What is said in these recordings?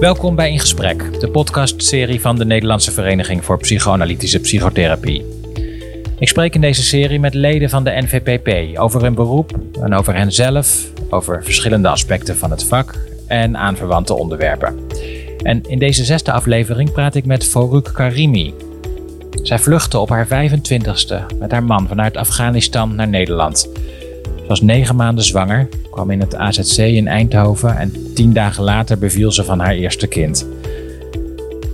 Welkom bij In Gesprek, de podcastserie van de Nederlandse Vereniging voor Psychoanalytische Psychotherapie. Ik spreek in deze serie met leden van de NVPP over hun beroep en over henzelf, over verschillende aspecten van het vak en aanverwante onderwerpen. En in deze zesde aflevering praat ik met Foruk Karimi. Zij vluchtte op haar 25ste met haar man vanuit Afghanistan naar Nederland. Was negen maanden zwanger, kwam in het AZC in Eindhoven en tien dagen later beviel ze van haar eerste kind.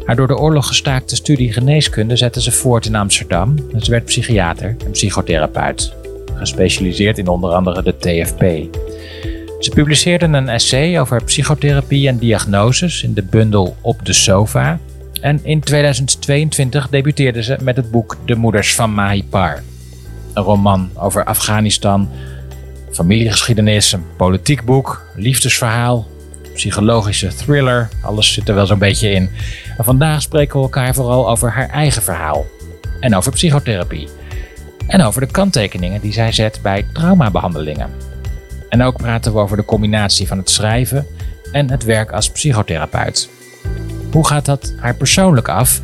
Haar door de oorlog gestaakte studie geneeskunde zette ze voort in Amsterdam en ze werd psychiater en psychotherapeut, gespecialiseerd in onder andere de TFP. Ze publiceerde een essay over psychotherapie en diagnoses in de bundel Op de Sofa. En in 2022 debuteerde ze met het boek De Moeders van Mahipar. Een roman over Afghanistan, familiegeschiedenis, een politiek boek, liefdesverhaal, psychologische thriller. Alles zit er wel zo'n beetje in. Vandaag spreken we elkaar vooral over haar eigen verhaal. En over psychotherapie. En over de kanttekeningen die zij zet bij traumabehandelingen. En ook praten we over de combinatie van het schrijven en het werk als psychotherapeut. Hoe gaat dat haar persoonlijk af?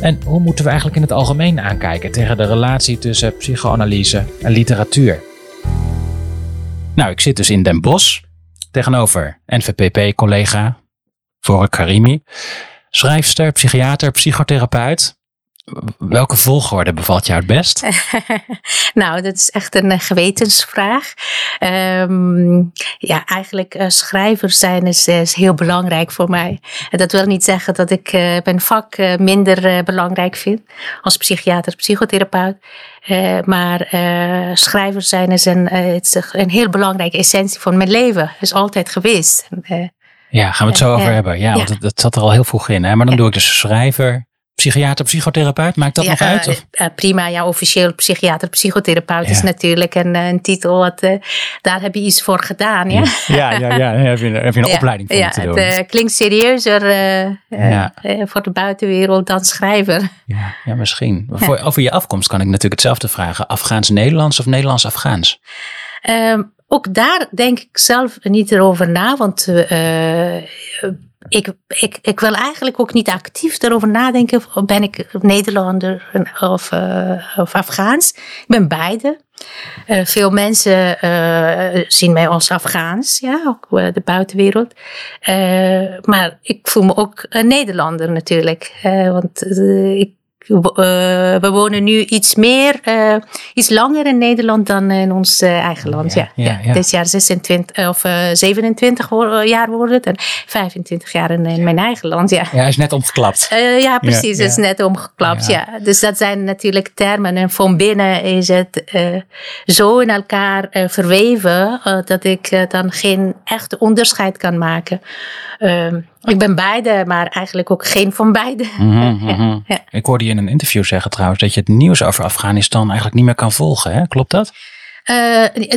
En hoe moeten we eigenlijk in het algemeen aankijken tegen de relatie tussen psychoanalyse en literatuur? Nou, ik zit dus in Den Bosch tegenover NVPP-collega Vork Karimi, schrijfster, psychiater, psychotherapeut. Welke volgorde bevalt jou het best? nou, dat is echt een gewetensvraag. Um, ja, eigenlijk uh, schrijver zijn is, heel belangrijk voor mij. En dat wil niet zeggen dat ik uh, mijn vak minder belangrijk vind als psychiater, psychotherapeut. Maar schrijver zijn is een, is een heel belangrijke essentie van mijn leven. Is altijd geweest. ja, gaan we het zo over hebben. Ja, want dat, dat, zat er al heel vroeg in. Hè? Maar dan doe ik dus schrijver, psychiater, psychotherapeut? Maakt dat nog uit? Of? Uh, prima, ja, officieel psychiater, psychotherapeut is natuurlijk een, een titel. Wat, uh, daar heb je iets voor gedaan, ja? Ja, ja, ja. Heb je, heb je een opleiding voor ja, te doen. Het klinkt serieuzer voor de buitenwereld dan schrijver. Ja, ja misschien. Voor, over je afkomst kan ik natuurlijk hetzelfde vragen. Afghaans-Nederlands of Nederlands-Afghaans? Um, ook daar denk ik zelf niet erover na, want uh, ik, ik, ik wil eigenlijk ook niet actief erover nadenken. Ben ik Nederlander of, uh, of Afghaans? Ik ben beide. Veel mensen zien mij als Afghaans, ja, ook de buitenwereld. maar ik voel me ook Nederlander natuurlijk. want ik we, we wonen nu iets meer, uh, iets langer in Nederland dan in ons uh, eigen land. Ja, ja, ja, ja. Dit jaar 26 of uh, 27 jaar wordt het en 25 jaar in, in, mijn eigen land. Ja, ja is net omgeklapt. ja, precies, is net omgeklapt. Ja. Dus dat zijn natuurlijk termen. En van binnen is het zo in elkaar verweven dat ik dan geen echt onderscheid kan maken. Ik ben beide, maar eigenlijk ook geen van beide. Mm -hmm, ja, Ik hoorde je in een interview zeggen trouwens dat je het nieuws over Afghanistan eigenlijk niet meer kan volgen. Hè? Klopt dat? Uh,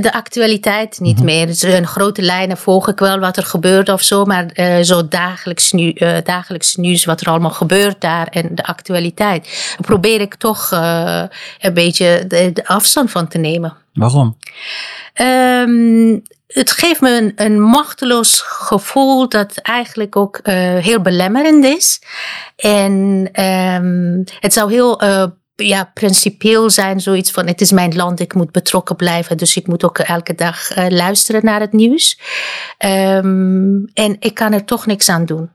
de actualiteit niet mm -hmm. meer. Dus in grote lijnen volg ik wel wat er gebeurt of zo, maar uh, zo dagelijks, nu, uh, dagelijks nieuws, wat er allemaal gebeurt daar en de actualiteit, probeer ik toch een beetje de, de, afstand van te nemen. Waarom? Um, het geeft me een, machteloos gevoel dat eigenlijk ook uh, heel belemmerend is. En um, het zou heel uh, ja, principieel zijn, zoiets van het is mijn land, ik moet betrokken blijven, dus ik moet ook elke dag uh, luisteren naar het nieuws. Um, en ik kan er toch niks aan doen.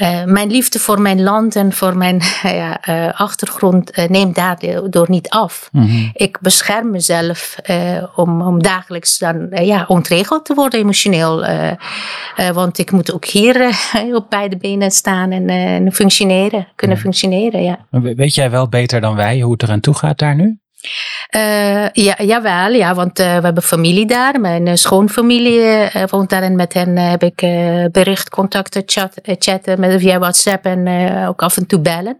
Uh, mijn liefde voor mijn land en voor mijn ja, uh, achtergrond uh, neemt daardoor niet af. Mm -hmm. Ik bescherm mezelf om, om dagelijks dan ja, ontregeld te worden emotioneel. want ik moet ook hier op beide benen staan en, en functioneren, kunnen mm. functioneren. Ja. Weet jij wel beter dan wij hoe het eraan toe gaat daar nu? Uh, ja, jawel, ja, want uh, we hebben familie daar. Mijn uh, schoonfamilie woont daar en met hen heb ik berichtcontacten, chat, chatten met, via WhatsApp en ook af en toe bellen.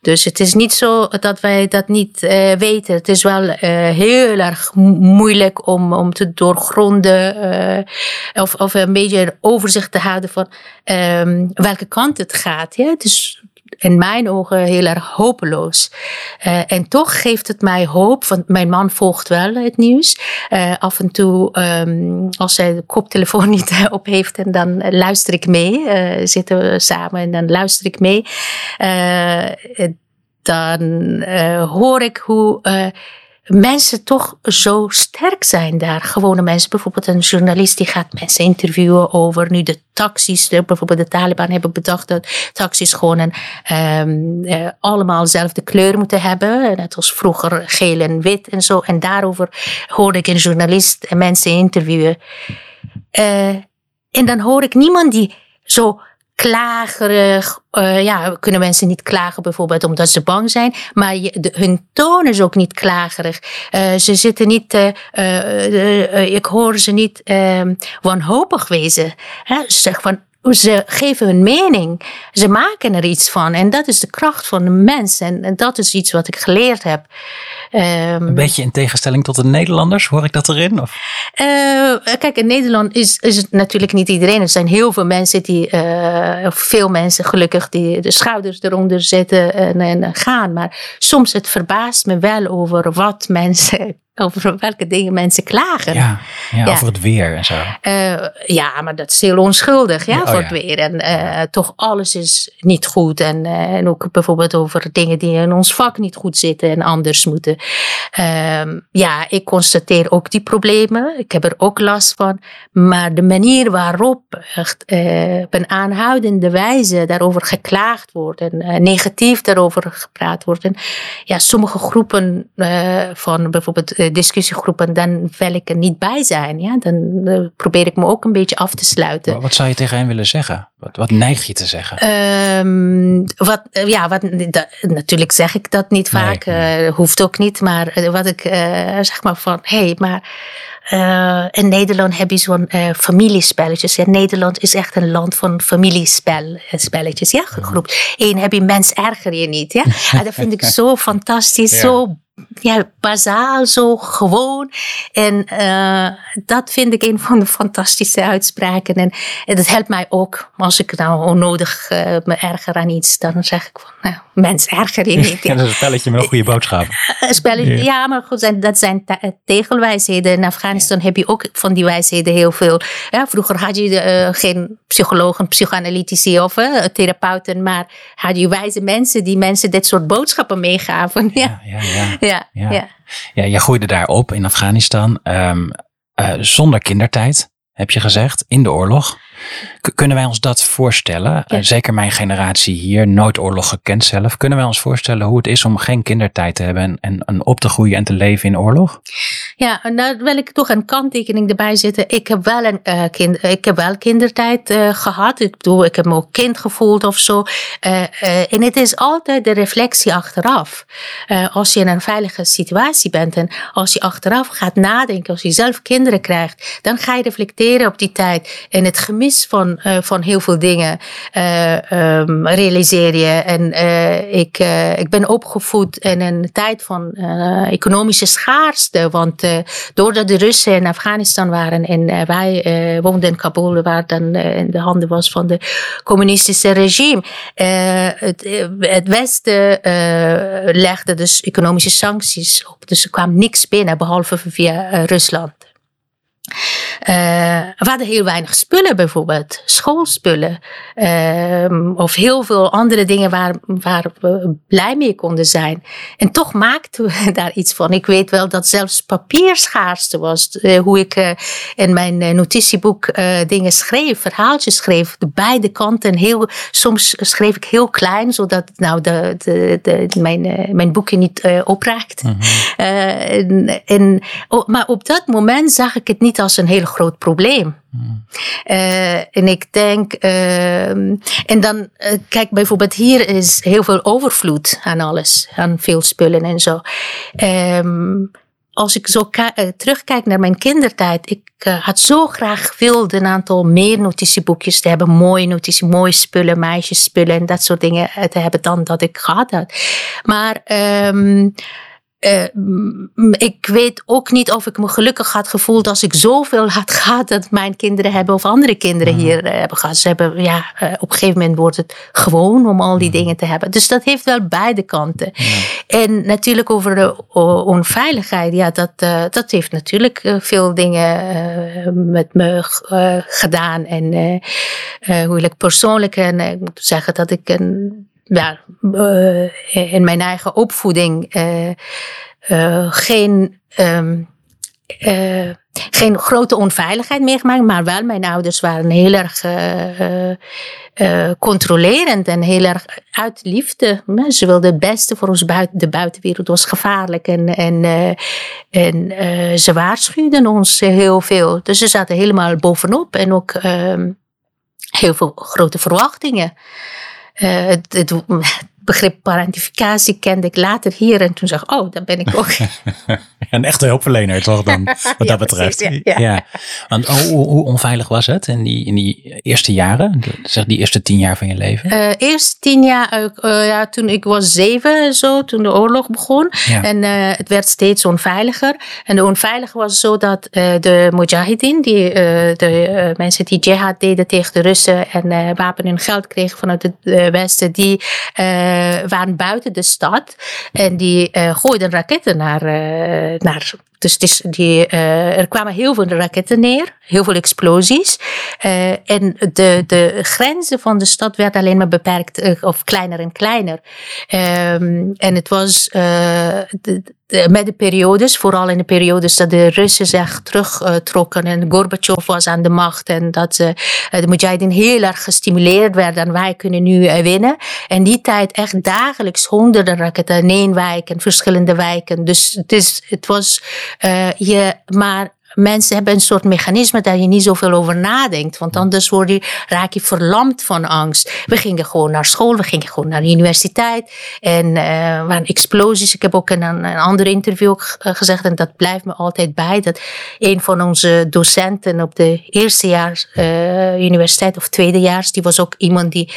Dus het is niet zo dat wij dat niet weten. Het is wel heel erg moeilijk om, om te doorgronden of, of een beetje een overzicht te houden van um, welke kant het gaat. Ja? Dus in mijn ogen heel erg hopeloos. Uh, en toch geeft het mij hoop, want mijn man volgt wel het nieuws. Uh, af en toe, um, als hij de koptelefoon niet op heeft, en dan luister ik mee. Uh, zitten we samen en dan luister ik mee. dan hoor ik hoe mensen toch zo sterk zijn daar. Gewone mensen, bijvoorbeeld een journalist die gaat mensen interviewen over nu de taxis. Bijvoorbeeld de Taliban hebben bedacht dat taxis gewoon um, uh, allemaal dezelfde kleur moeten hebben. Net als vroeger geel en wit en zo. En daarover hoorde ik een journalist en mensen interviewen. Uh, en dan hoor ik niemand die zo klagerig. Uh, ja, kunnen mensen niet klagen bijvoorbeeld omdat ze bang zijn. Maar hun toon is ook niet klagerig. Uh, ze zitten niet, uh, ik hoor ze niet ehm, wanhopig wezen. Hè? Zeg van, ze geven hun mening. Ze maken er iets van. En dat is de kracht van de mens. En, en dat is iets wat ik geleerd heb. Um, een beetje in tegenstelling tot de Nederlanders, hoor ik dat erin? Of? Uh, kijk, in Nederland is, is het natuurlijk niet iedereen. Er zijn heel veel mensen die, uh, veel mensen gelukkig, die de schouders eronder zetten en, en gaan. Maar soms het verbaast me wel over wat mensen over welke dingen mensen klagen. Ja, ja, over het weer en zo. Uh, ja, maar dat is heel onschuldig ja, oh, voor het weer. En uh, toch alles is niet goed. En, uh, en ook bijvoorbeeld over dingen die in ons vak niet goed zitten en anders moeten. Ehm, ja, ik constateer ook die problemen. Ik heb er ook last van. Maar de manier waarop echt op een aanhoudende wijze daarover geklaagd wordt en negatief daarover gepraat wordt. En ja, sommige groepen van bijvoorbeeld discussiegroepen, dan wil ik er niet bij zijn. Ja? Dan uh, probeer ik me ook een beetje af te sluiten. Maar wat zou je tegen hen willen zeggen? Wat, wat neig je te zeggen? Um, wat, uh, ja, wat, dat, natuurlijk zeg ik dat niet vaak. Nee, uh, hoeft ook niet. Maar wat ik zeg maar van, hé, hey, maar... Uh, in Nederland heb je zo'n uh, familiespelletjes. Ja, Nederland is echt een land van familiespelletjes. Ja, groep. Eén heb je mens erger je niet. Ja? En dat vind ik zo fantastisch, ja. zo ja, bazaal, zo gewoon. En uh, dat vind ik een van de fantastische uitspraken. En, en dat helpt mij ook. Als ik nou onnodig uh, me erger aan iets, dan zeg ik van, nou, mens erger je niet. Ja, dat is een spelletje met een goede boodschap. Een spelletje, ja. ja. maar goed, dat zijn tegelwijsheden. In Afghanistan ja. heb je ook van die wijsheden heel veel. Ja, vroeger had je uh, geen psychologen, psychoanalytici of therapeuten, maar had je wijze mensen die mensen dit soort boodschappen meegaven. Ja, ja, ja. ja ja, ja. ja. ja je groeide daar op in Afghanistan um, uh, zonder kindertijd, heb je gezegd, in de oorlog kunnen wij ons dat voorstellen? Ja. zeker mijn generatie hier, nooit oorlog gekend zelf. Kunnen wij ons voorstellen hoe het is om geen kindertijd te hebben en, en op te groeien en te leven in oorlog? Ja, daar wil ik toch een kanttekening erbij zetten. Ik heb wel, een, uh, kind, ik heb wel kindertijd uh, gehad. Ik bedoel, ik heb me ook kind gevoeld of zo. Uh, en het is altijd de reflectie achteraf. als je in een veilige situatie bent en als je achteraf gaat nadenken, als je zelf kinderen krijgt, dan ga je reflecteren op die tijd en het gemis van, uh, van heel veel dingen um, realiseer je. En uh, ik, ik ben opgevoed in een tijd van economische schaarste. Want doordat de Russen in Afghanistan waren en wij woonden in Kabul, waar dan in de handen was van de communistische regime. het, het Westen legde dus economische sancties op. Dus er kwam niks binnen behalve via Rusland. Uh, we hadden heel weinig spullen bijvoorbeeld, schoolspullen. Uh, of heel veel andere dingen waar, waar we blij mee konden zijn. En toch maakten we daar iets van. Ik weet wel dat zelfs papier schaarste was. Uh, hoe ik uh, in mijn notitieboek dingen schreef, verhaaltjes schreef. De beide kanten. Heel, soms schreef ik heel klein, zodat nou de, de, de, mijn, mijn boekje niet opraakt. Mm -hmm. en, en, oh, maar op dat moment zag ik het niet als een heel groot probleem. Hmm. Uh, en ik denk, uh, en dan, uh, kijk bijvoorbeeld hier is heel veel overvloed aan alles, aan veel spullen en zo. Um, als ik zo terugkijk naar mijn kindertijd, ik had zo graag gewild een aantal meer notitieboekjes te hebben, mooie notities, mooie spullen, meisjesspullen en dat soort dingen te hebben dan dat ik gehad had. Maar um, uh, ik weet ook niet of ik me gelukkig had gevoeld als ik zoveel had gehad dat mijn kinderen hebben of andere kinderen mhm. hier uh, hebben gehad. Ze hebben, ja, uh, op een gegeven moment wordt het gewoon om al die mhm. dingen te hebben. Dus dat heeft wel beide kanten. En natuurlijk over de onveiligheid, ja, dat, dat heeft natuurlijk veel dingen met me gedaan. En hoe ik persoonlijk, en ik moet zeggen dat ik een ja, uh, in mijn eigen opvoeding uh, uh, geen, um, geen grote onveiligheid meegemaakt, maar wel mijn ouders waren heel erg controlerend en heel erg uit liefde. Ze wilden het beste voor ons buiten. De buitenwereld was gevaarlijk en, en, en ze waarschuwden ons heel veel. Dus ze zaten helemaal bovenop en ook ehm, heel veel grote verwachtingen. Eh, et, et, begrip parentificatie kende ik later hier. En toen zag ik, oh, daar ben ik ook. een echte hulpverlener toch dan, wat dat betreft. ja, Want oh, hoe, hoe, onveilig was het in die, in die eerste jaren? Zeg die eerste tien jaar van je leven? Uh, eerste tien jaar, uh, ja, toen ik was zeven zo, toen de oorlog begon. En uh, het werd steeds onveiliger. En de onveilig was zo dat de mujahideen, die, de mensen die jihad deden tegen de Russen en wapen en geld kregen vanuit het Westen, die uh, waren buiten de stad. En die uh, gooiden raketten naar, uh, naar dus het is die, uh, er kwamen heel veel raketten neer, heel veel explosies. Uh, en de, de grenzen van de stad werden alleen maar beperkt, uh, of kleiner en kleiner. Um, en het was de, de, met de periodes, vooral in de periodes dat de Russen zich terugtrokken en Gorbachev was aan de macht en dat de Mujahideen heel erg gestimuleerd werden en wij kunnen nu winnen. En die tijd echt dagelijks honderden raketten in één wijk en verschillende wijken. Dus het, is, het was uh, je, maar mensen hebben een soort mechanisme daar je niet zoveel over nadenkt. Want anders word je, raak je verlamd van angst. We gingen gewoon naar school, we gingen gewoon naar de universiteit. En uh, waren explosies. Ik heb ook in een, een ander interview gezegd, en dat blijft me altijd bij, dat een van onze docenten op de eerste jaar uh, universiteit of tweedejaars, die was ook iemand die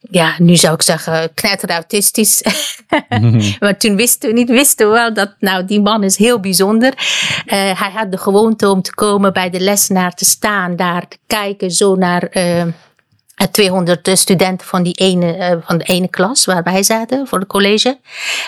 ja, nu zou ik zeggen, autistisch. maar toen wisten we niet, wisten we wel dat, nou, die man is heel bijzonder. Uh, hij had de gewoonte om te komen bij de lesnaar te staan, daar te kijken, zo naar uh, 200 studenten van, die ene, uh, van de ene klas waar wij zaten voor het college. En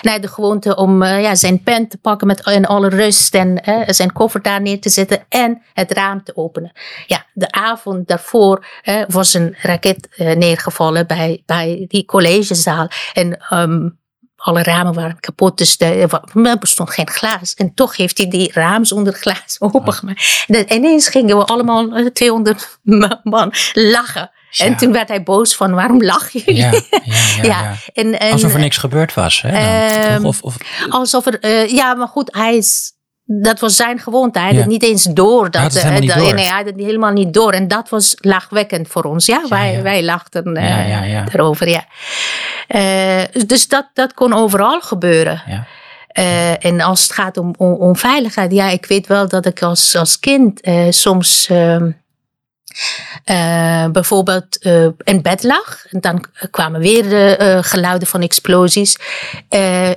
hij had de gewoonte om ja, zijn pen te pakken met alle rust en zijn koffer daar neer te zetten en het raam te openen. Ja, de avond daarvoor was een raket neergevallen bij, bij die collegezaal. En um, alle ramen waren kapot, dus er bestond geen glas. En toch heeft hij die raam zonder glas opengemaakt. En ineens gingen we allemaal 200 man lachen. En toen werd hij boos van waarom lach je? Ja, ja, ja, ja. En, en, alsof er niks gebeurd was. Hè, um, of, of, alsof er, uh, ja, maar goed, hij is, dat was zijn gewoonte. Hij had het niet eens door. Dat, hij had het, uh, door. Nee, hij had het helemaal niet door. En dat was lachwekkend voor ons. Ja, wij, wij lachten uh, erover. Ja. dus dat, dat kon overal gebeuren. Ja. Uh, en als het gaat om, om, om, veiligheid, ja, ik weet wel dat ik als, als kind uh, soms uh, uh, bijvoorbeeld uh, in bed lag. En dan kwamen weer de uh, geluiden van explosies.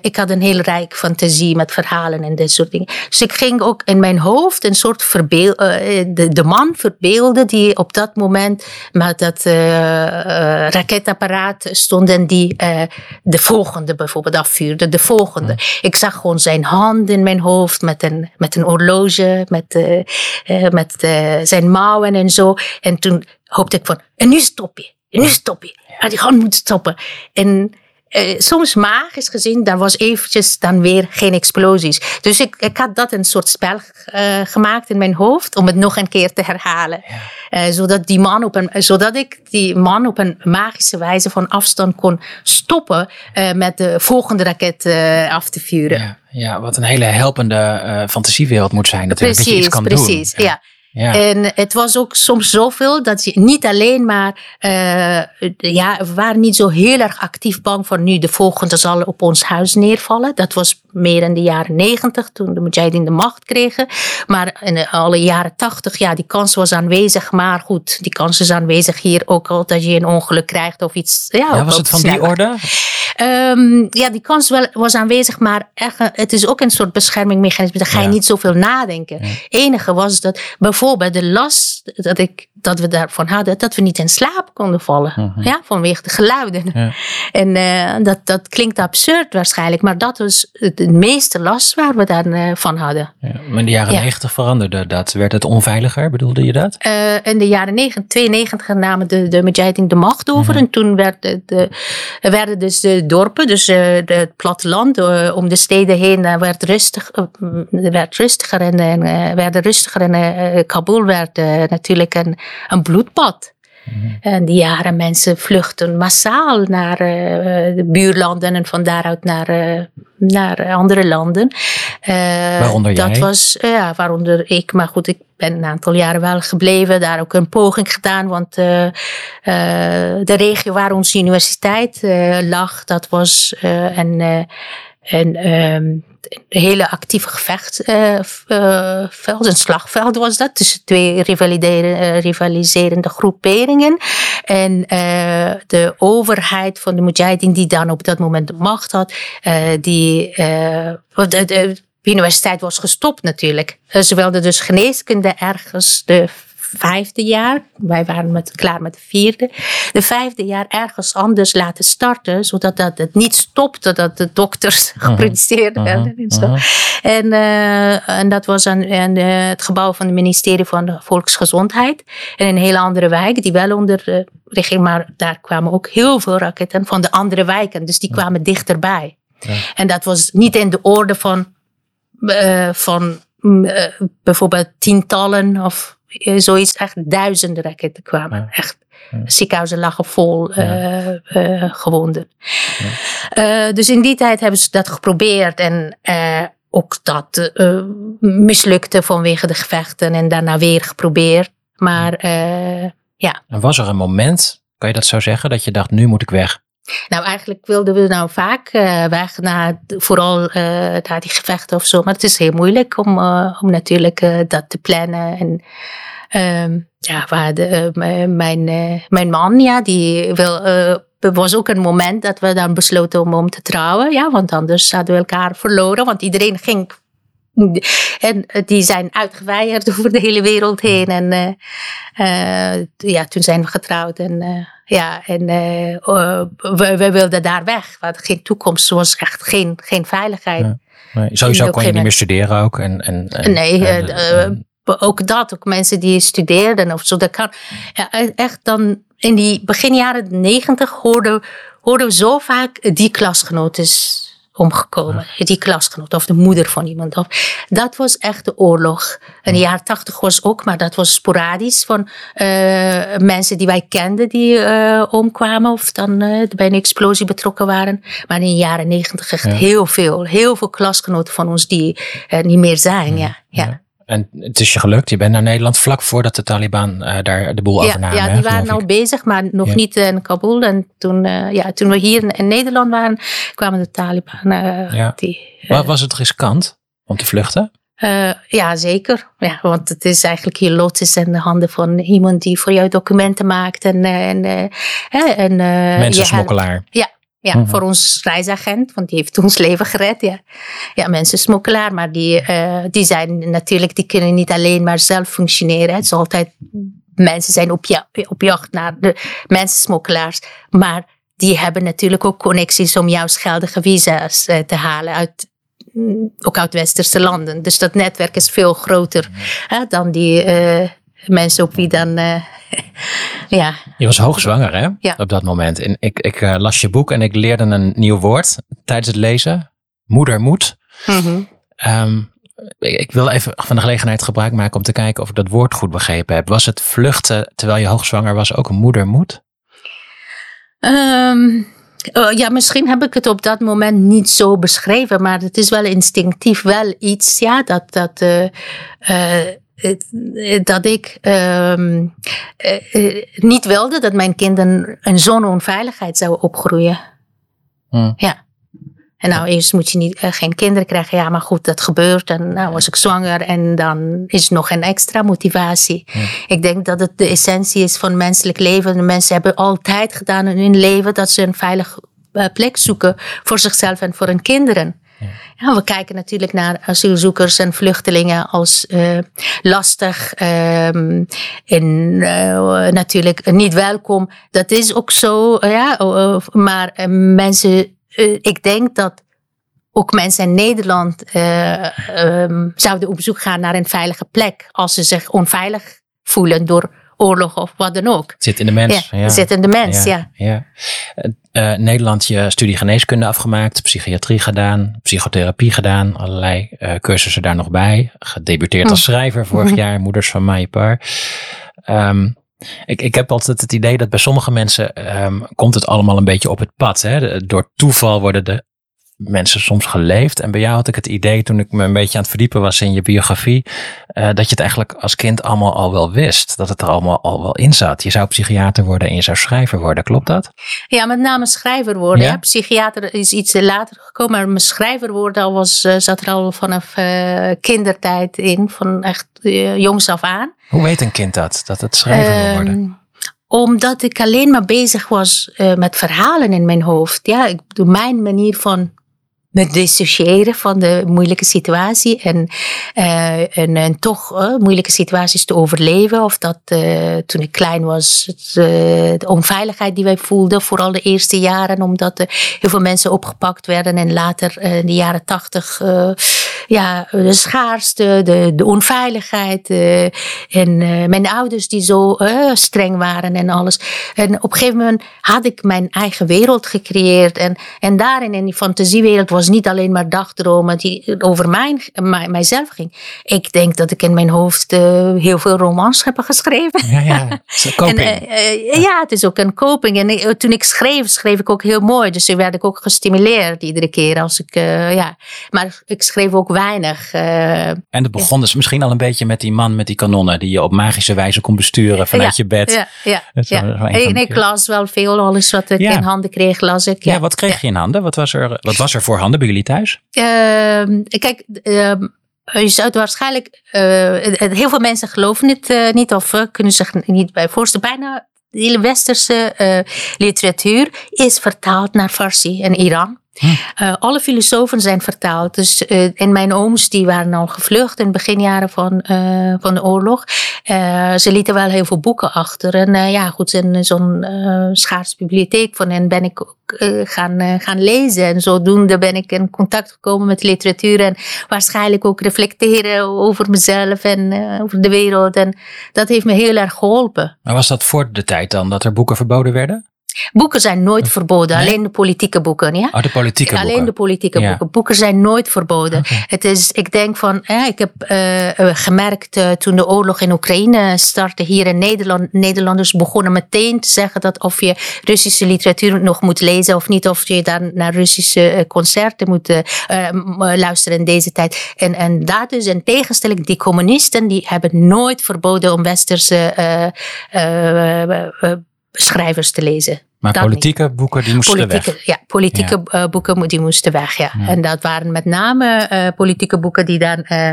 ik had een heel rijk fantasie met verhalen en dit soort dingen. Dus ik ging ook in mijn hoofd een soort verbeel, de, de, man verbeelden die op dat moment met dat raketapparaat stond en die de volgende bijvoorbeeld afvuurde. De volgende. Ik zag gewoon zijn hand in mijn hoofd met een, met een horloge, met, met zijn mouwen en zo. En toen hoopte ik van, en nu stop je. En nu stop je. Die hand moet stoppen. En uh, soms magisch gezien, daar was eventjes dan weer geen explosies. Dus ik, ik had dat een soort spel uh, gemaakt in mijn hoofd om het nog een keer te herhalen. Ja. Uh, zodat, die man op een, zodat ik die man op een magische wijze van afstand kon stoppen met de volgende raket af te vuren. Ja, ja, wat een hele helpende fantasiewereld moet zijn. Dat precies, je iets kan precies, doen. ja. Ja. En het was ook soms zoveel dat je niet alleen maar, uh, ja, we waren niet zo heel erg actief bang voor nu de volgende zal op ons huis neervallen. Dat was meer in de jaren negentig toen de Mujahideen de macht kregen. Maar in de, alle jaren tachtig, ja, die kans was aanwezig. Maar goed, die kans is aanwezig hier ook al dat je een ongeluk krijgt of iets. Ja, ja was het van die orde? Um, ja, die kans wel, was aanwezig, maar echt, het is ook een soort beschermingmechanisme. Daar ga je ja. niet zoveel nadenken. Het enige was dat bijvoorbeeld de last dat, ik, dat we daarvan hadden, dat we niet in slaap konden vallen. -huh. Ja, vanwege de geluiden. Ja. En uh, dat, dat klinkt absurd waarschijnlijk, maar dat was het, meeste last waar we daarvan uh, hadden. Ja, maar in de jaren negentig veranderde dat. Werd het onveiliger, bedoelde je dat? Uh, in de jaren 90, 92 namen de, de Mujahideen de macht over. -huh. En toen werd de, de, werden dus de dorpen, dus het platteland om de steden heen, werd, rustig, werd rustiger en, en werden rustiger. En Kabul werd natuurlijk een, een bloedbad. Mm-hmm. En die jaren mensen vluchten massaal naar uh, de buurlanden en van daaruit naar, uh, naar andere landen. Waaronder dat jij? was, ja, waaronder ik. Maar goed, ik ben een aantal jaren wel gebleven. Daar ook een poging gedaan. Want de regio waar onze universiteit lag, dat was een... een um, een hele actieve gevechtsveld, uh, een slagveld was dat, tussen twee rivaliserende, rivaliserende groeperingen. En de overheid van de Mujahideen, die dan op dat moment de macht had, die, de, de, universiteit was gestopt natuurlijk. Ze wilden dus geneeskunde ergens de vijfde jaar, wij waren met, klaar met de vierde, de vijfde jaar ergens anders laten starten, zodat dat het niet stopte dat de dokters geproduceerd werden. Uh -huh. en, zo. Uh -huh. en, uh, en dat was aan, aan uh, het gebouw van het ministerie van Volksgezondheid. En een hele andere wijk, die wel onder de regering, maar daar kwamen ook heel veel raketten van de andere wijken, dus die kwamen dichterbij. Ja. En dat was niet in de orde van, uh, van uh, bijvoorbeeld tientallen of zoiets, echt duizenden raketten kwamen. Ja. Echt. Ja. Ziekenhuizen lagen vol ja. uh, uh, gewonden. Uh, dus in die tijd hebben ze dat geprobeerd en ook dat mislukte vanwege de gevechten en daarna weer geprobeerd. Maar ja. En was er een moment, kan je dat zo zeggen, dat je dacht, nu moet ik weg? Nou, eigenlijk wilden we nou vaak uh, weg naar vooral uh, naar die gevechten of zo. Maar het is heel moeilijk om, uh, om natuurlijk dat te plannen. En um, ja, waar de, mijn, mijn man, ja, die wil. Was ook een moment dat we dan besloten om, om te trouwen. Ja, want anders hadden we elkaar verloren. Want iedereen ging en die zijn uitgeweigerd over de hele wereld heen. En uh, uh, ja, toen zijn we getrouwd. En uh, ja, en we, we, wilden daar weg. We hadden geen toekomst. Er was echt geen, geen veiligheid. Ja. Nee, sowieso kon je niet meer studeren ook. En, en, en nee, en, ook dat. Ook mensen die studeerden of zo. Dat kan, ja, echt dan in die begin jaren negentig hoorden, hoorden we zo vaak die klasgenoten omgekomen. Die klasgenoot of de moeder van iemand. Of, dat was echt de oorlog. In de jaren tachtig was ook, maar dat was sporadisch van uh, mensen die wij kenden die uh, omkwamen of dan uh, bij een explosie betrokken waren. Maar in de jaren negentig echt ja. heel veel. Heel veel klasgenoten van ons die niet meer zijn. Ja. ja. ja. En het is je gelukt. Je bent naar Nederland vlak voordat de Taliban uh, daar de boel ja, overnamen. Ja, die waren al bezig, maar nog ja. niet in Kabul. En toen, uh, ja, toen we hier in Nederland waren, kwamen de Taliban. Uh, ja. die, was het riskant om te vluchten? ja, zeker. Ja, want het is eigenlijk je lot is in de handen van iemand die voor jou documenten maakt. En, en, en, Mensensmokkelaar. Ja, ja, mm -hmm. voor ons reisagent, want die heeft ons leven gered. Ja, ja mensen smokkelaar, maar die, uh, die zijn natuurlijk, die kunnen niet alleen maar zelf functioneren. Het is altijd, mensen zijn op, ja, op jacht naar de mensensmokkelaars, maar die hebben natuurlijk ook connecties om jouw geldige visa's uh, te halen uit, ook uit westerse landen. Dus dat netwerk is veel groter mm -hmm. hè, dan die uh, mensen op wie dan ja. Je was hoogzwanger, hè? Ja. Op dat moment. En ik, ik uh, las je boek en ik leerde een nieuw woord tijdens het lezen. Moedermoed. Mm -hmm. um, ik, ik, wil even van de gelegenheid gebruik maken om te kijken of ik dat woord goed begrepen heb. Was het vluchten terwijl je hoogzwanger was ook een moedermoed? Um, uh, ja, misschien heb ik het op dat moment niet zo beschreven, maar het is wel instinctief wel iets, ja, dat, dat uh, dat ik ehm, niet wilde dat mijn kinderen in zo'n onveiligheid zouden opgroeien. Hmm. Ja. En nou, eerst moet je niet, geen kinderen krijgen. Ja, maar goed, dat gebeurt. En nou was ik zwanger en dan is nog een extra motivatie. Ik denk dat het de essentie is van menselijk leven. De mensen hebben altijd gedaan in hun leven dat ze een veilige plek zoeken voor zichzelf en voor hun kinderen. Ja. we kijken natuurlijk naar asielzoekers en vluchtelingen als uh, lastig um, en uh, natuurlijk niet welkom. Dat is ook zo, ja, maar mensen, ik denk dat ook mensen in Nederland um, zouden op zoek gaan naar een veilige plek als ze zich onveilig voelen door oorlog of wat dan ook. Zit in de mens. Ja, zit in de mens, ja. ja. Uh, Nederland je studie geneeskunde afgemaakt, psychiatrie gedaan, psychotherapie gedaan, allerlei uh, cursussen daar nog bij. Gedebuteerd als hm. schrijver vorig jaar, Moeders van Maaiepar. Um, ik, ik heb altijd het idee dat bij sommige mensen um, komt het allemaal een beetje op het pad. Hè? door toeval worden de mensen soms geleefd. En bij jou had ik het idee, toen ik me een beetje aan het verdiepen was in je biografie, uh, dat je het eigenlijk als kind allemaal al wel wist. Dat het er allemaal al wel in zat. Je zou psychiater worden en je zou schrijver worden. Klopt dat? Ja, met name schrijver worden. Ja? Psychiater is iets later gekomen, maar mijn schrijver worden al was, uh, zat er al vanaf uh, kindertijd in, van echt jongs af aan. Hoe weet een kind dat, dat het schrijver wil worden? Ehm, omdat ik alleen maar bezig was met verhalen in mijn hoofd. Ja, ik doe mijn manier van met dissociëren van de moeilijke situatie en, uh, en, en, toch uh, moeilijke situaties te overleven. Of dat uh, toen ik klein was, de onveiligheid die wij voelden, vooral de eerste jaren, omdat er heel veel mensen opgepakt werden en later in de jaren tachtig ja, de schaarste, de, de onveiligheid. en mijn ouders die zo streng waren en alles. En op een gegeven moment had ik mijn eigen wereld gecreëerd. En, en daarin, in die fantasiewereld, was niet alleen maar dagdromen die over mijn, mij, mijzelf ging. Ik denk dat ik in mijn hoofd heel veel romans heb geschreven. Ja, ja. En, uh, ja, het is ook een coping. En toen ik schreef, schreef ik ook heel mooi. Dus toen werd ik ook gestimuleerd iedere keer als ik, ja. Maar ik schreef ook weinig. en het begon dus misschien al een beetje met die man met die kanonnen die je op magische wijze kon besturen vanuit je bed. Ja, ja. ja. ik las wel veel, alles wat ik in handen kreeg, las ik. Ja, wat kreeg je in handen? Wat was er, wat was er voor handen? bij jullie thuis? Uh, kijk, uh, je zou het waarschijnlijk. Uh, heel veel mensen geloven het uh, niet of kunnen zich niet bij voorstellen. Bijna de hele westerse literatuur is vertaald naar Farsi in Iran. Uh, alle filosofen zijn vertaald. Dus, uh, en mijn ooms die waren al gevlucht in de beginjaren van, uh, van de oorlog. ze lieten wel heel veel boeken achter. En ja, goed, in zo'n schaars bibliotheek van hen ben ik ook gaan, gaan lezen. En zodoende ben ik in contact gekomen met literatuur. En waarschijnlijk ook reflecteren over mezelf en over de wereld. En dat heeft me heel erg geholpen. Maar was dat voor de tijd dan dat er boeken verboden werden? Boeken zijn nooit verboden, alleen de politieke boeken. Ja? Oh, de politieke boeken. Alleen de politieke boeken. Boeken zijn nooit verboden. Het is, ik denk van, ik heb uh, gemerkt uh, toen de oorlog in Oekraïne startte hier in Nederland. Nederlanders begonnen meteen te zeggen dat of je Russische literatuur nog moet lezen of niet. Of je dan naar Russische concerten moet luisteren in deze tijd. En, en dat is een tegenstelling. Die communisten die hebben nooit verboden om westerse schrijvers te lezen. Maar politieke boeken die moesten politieke, weg? Ja, politieke eh, boeken die moesten weg, ja. En dat waren met name uh, politieke boeken die dan uh,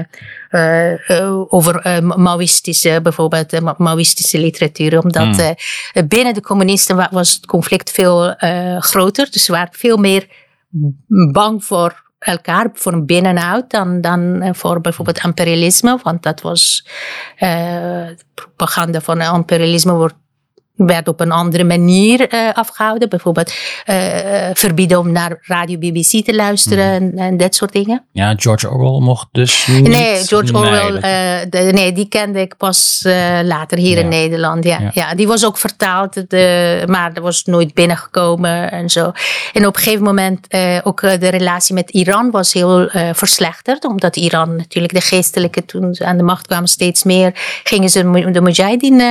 over Maoïstische, bijvoorbeeld Maoïstische literatuur. Omdat hmm. binnen de communisten was het conflict veel groter. Dus ze waren veel meer bang voor elkaar, voor een binnenhoud, dan, dan voor bijvoorbeeld imperialisme. Want dat was propaganda van imperialisme wordt werd op een andere manier uh, afgehouden. Bijvoorbeeld uh, verbieden om naar radio BBC te luisteren mm. en, en, dat soort dingen. Ja, George Orwell mocht dus niet... Nee, George Orwell, nee, de, nee die kende ik pas later hier in Nederland. Ja, ja, ja. die was ook vertaald, de, maar dat was nooit binnengekomen en zo. En op een gegeven moment ook de relatie met Iran was heel verslechterd. Omdat Iran natuurlijk de geestelijke toen ze aan de macht kwamen steeds meer gingen ze de Mujahideen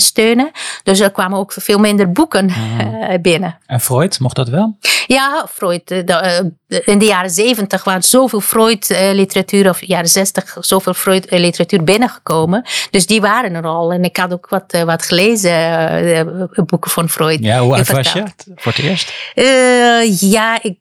steunen. Dus er kwamen ook veel minder boeken uh, binnen. En Freud, mocht dat wel? Ja, Freud. De, in de jaren zeventig waren zoveel Freud-literatuur, of jaren zestig, zoveel Freud-literatuur binnengekomen. Dus die waren er al. En ik had ook wat, wat gelezen, boeken van Freud. Ja, hoe oud was je voor het eerst? ja, ik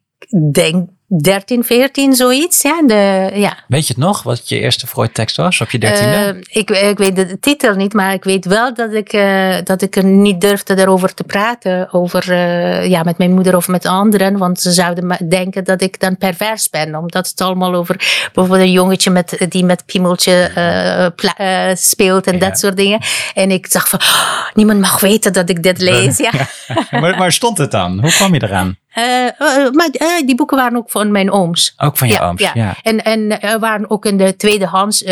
denk 13, 14, zoiets. Ja, de, ja. Weet je het nog, wat je eerste Freud-tekst was op je dertiende? Uh, ik, ik weet de titel niet, maar ik weet wel dat ik, uh, dat ik er niet durfde erover te praten. Over, uh, ja, met mijn moeder of met anderen. Want ze zouden denken dat ik dan pervers ben. Omdat het allemaal over bijvoorbeeld een jongetje met, die met piemeltje speelt en ja. dat soort dingen. En ik dacht van, oh, niemand mag weten dat ik dit lees. Ja. maar waar stond het dan? Hoe kwam je eraan? Uh, maar uh, die boeken waren ook van mijn ooms. Ook van je ja, ooms, ja. ja. En, en er waren ook in de tweedehands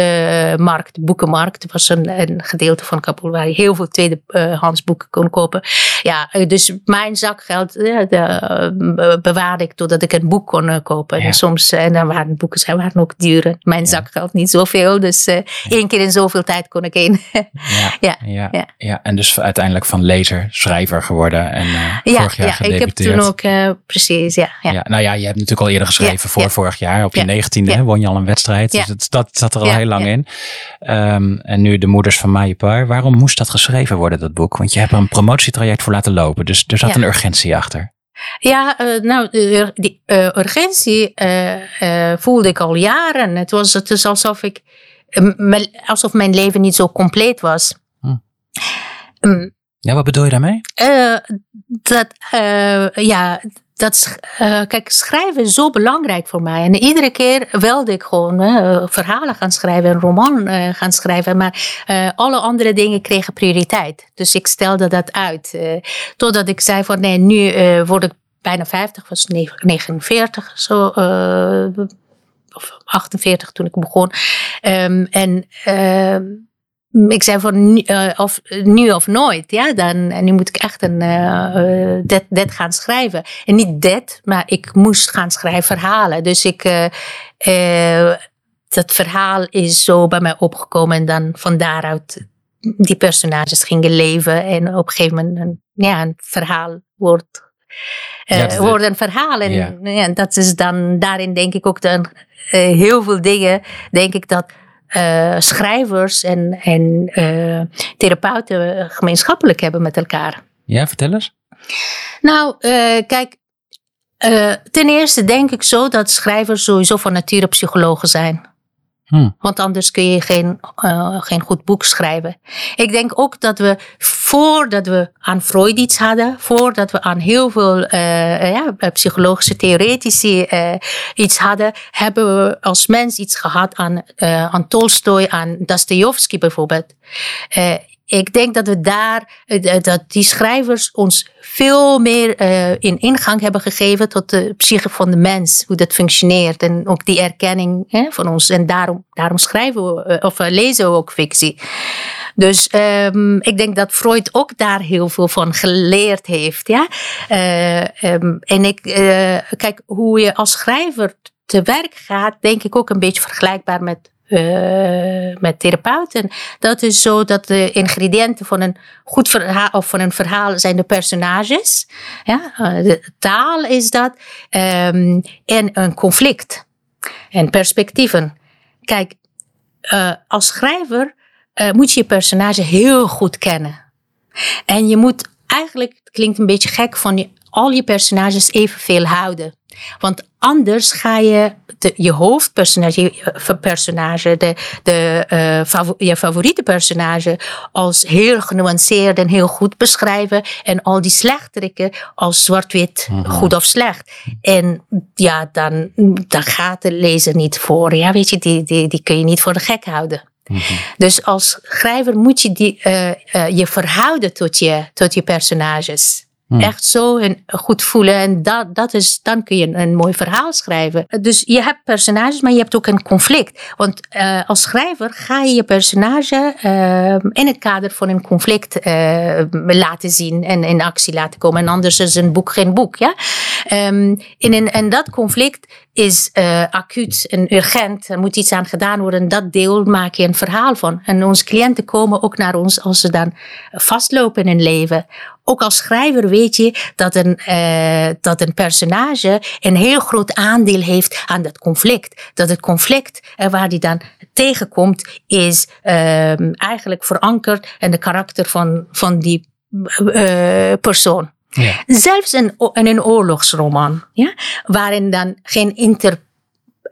markt, boekenmarkt, was een, een gedeelte van Kabul waar je heel veel tweedehands boeken kon kopen. Ja, dus mijn zakgeld de, bewaarde ik totdat ik een boek kon kopen. En soms, en dan waren boeken, zij waren ook duur. Mijn zakgeld niet zoveel, dus één keer in zoveel tijd kon ik één. ja, ja, ja. en dus uiteindelijk van lezer, schrijver geworden en vorig jaar ja, ik heb toen ook precies, ja, ja. ja. Nou ja, je hebt natuurlijk al eerder geschreven voor vorig jaar. Op je negentiende won je al een wedstrijd. Dus dat, dat zat er al heel lang in. Um, en nu De Moeders van Mayapar. Waarom moest dat geschreven worden, dat boek? Want je hebt er een promotietraject voor laten lopen. Dus er zat een urgentie achter. Ja, uh, nou, die uh, urgentie voelde ik al jaren. Het was het is alsof ik, alsof mijn leven niet zo compleet was. Hm. Um, ja, wat bedoel je daarmee? Uh, dat, uh, ja, dat, uh, kijk, schrijven is zo belangrijk voor mij. En iedere keer wilde ik gewoon verhalen gaan schrijven, een roman gaan schrijven. Maar alle andere dingen kregen prioriteit. Dus ik stelde dat uit. totdat ik zei van nee, nu word ik bijna 50, was 49 zo. of 48 toen ik begon. Um, en ehm, ik zei van nu, uh, of, nu of nooit, ja, dan en nu moet ik echt een uh, dit, dit gaan schrijven. En niet dit, maar ik moest gaan schrijven verhalen. Dus ik, uh, dat verhaal is zo bij mij opgekomen en dan van daaruit die personages gingen leven en op een gegeven moment een, ja, een verhaal wordt. Ja, wordt een verhaal en, ja. ja. dat is dan daarin denk ik ook dan heel veel dingen denk ik dat uh, schrijvers en, en uh, therapeuten gemeenschappelijk hebben met elkaar. Ja, vertel eens. Nou, uh, kijk, ten eerste denk ik zo dat schrijvers sowieso van nature psychologen zijn. Hmm. Want anders kun je geen, uh, geen goed boek schrijven. Ik denk ook dat we voordat we aan Freud iets hadden, voordat we aan heel veel uh, ja, psychologische theoretici iets hadden, hebben we als mens iets gehad aan, aan Tolstoy, aan Dostoevsky bijvoorbeeld ik denk dat we daar, eh, dat die schrijvers ons veel meer uh, in ingang hebben gegeven tot de psyche van de mens, hoe dat functioneert en ook die erkenning hè, van ons. En daarom, daarom schrijven we, of lezen we ook fictie. Dus um, ik denk dat Freud ook daar heel veel van geleerd heeft. Ja? Um, en ik, kijk, hoe je als schrijver te werk gaat, denk ik ook een beetje vergelijkbaar met uh, met therapeuten. Dat is zo dat de ingrediënten van een goed verhaal of van een verhaal zijn de personages. Ja, uh, de taal is dat. Um, en een conflict. En perspectieven. Kijk, uh, als schrijver moet je je personage heel goed kennen. En je moet eigenlijk, het klinkt een beetje gek, van je, al je personages evenveel houden. Want anders ga je de, je hoofdpersonage, je personage, de, de, uh, je favoriete personage als heel genuanceerd en heel goed beschrijven. En al die slechteriken als zwart-wit, mm -hmm. goed of slecht. En ja, dan, dan gaat de lezer niet voor. Ja, weet je, die, die, die kun je niet voor de gek houden. Mm -hmm. Dus als schrijver moet je die, uh, uh, je verhouden tot je, tot je personages. Hmm. Echt zo en goed voelen. En dat, dat is, dan kun je een, mooi verhaal schrijven. Dus je hebt personages, maar je hebt ook een conflict. Want uh, als schrijver ga je je personage uh, in het kader van een conflict uh, laten zien en in actie laten komen. En anders is een boek geen boek. Ja? Um, en, en dat conflict is acuut en urgent. Er moet iets aan gedaan worden. Dat deel maak je een verhaal van. En onze cliënten komen ook naar ons als ze dan vastlopen in hun leven ook als schrijver weet je dat een, uh, dat een personage een heel groot aandeel heeft aan dat conflict. Dat het conflict uh, waar die dan tegenkomt is uh, eigenlijk verankerd in de karakter van, van die uh, persoon. Ja. Zelfs in, in een oorlogsroman, ja, waarin dan geen inter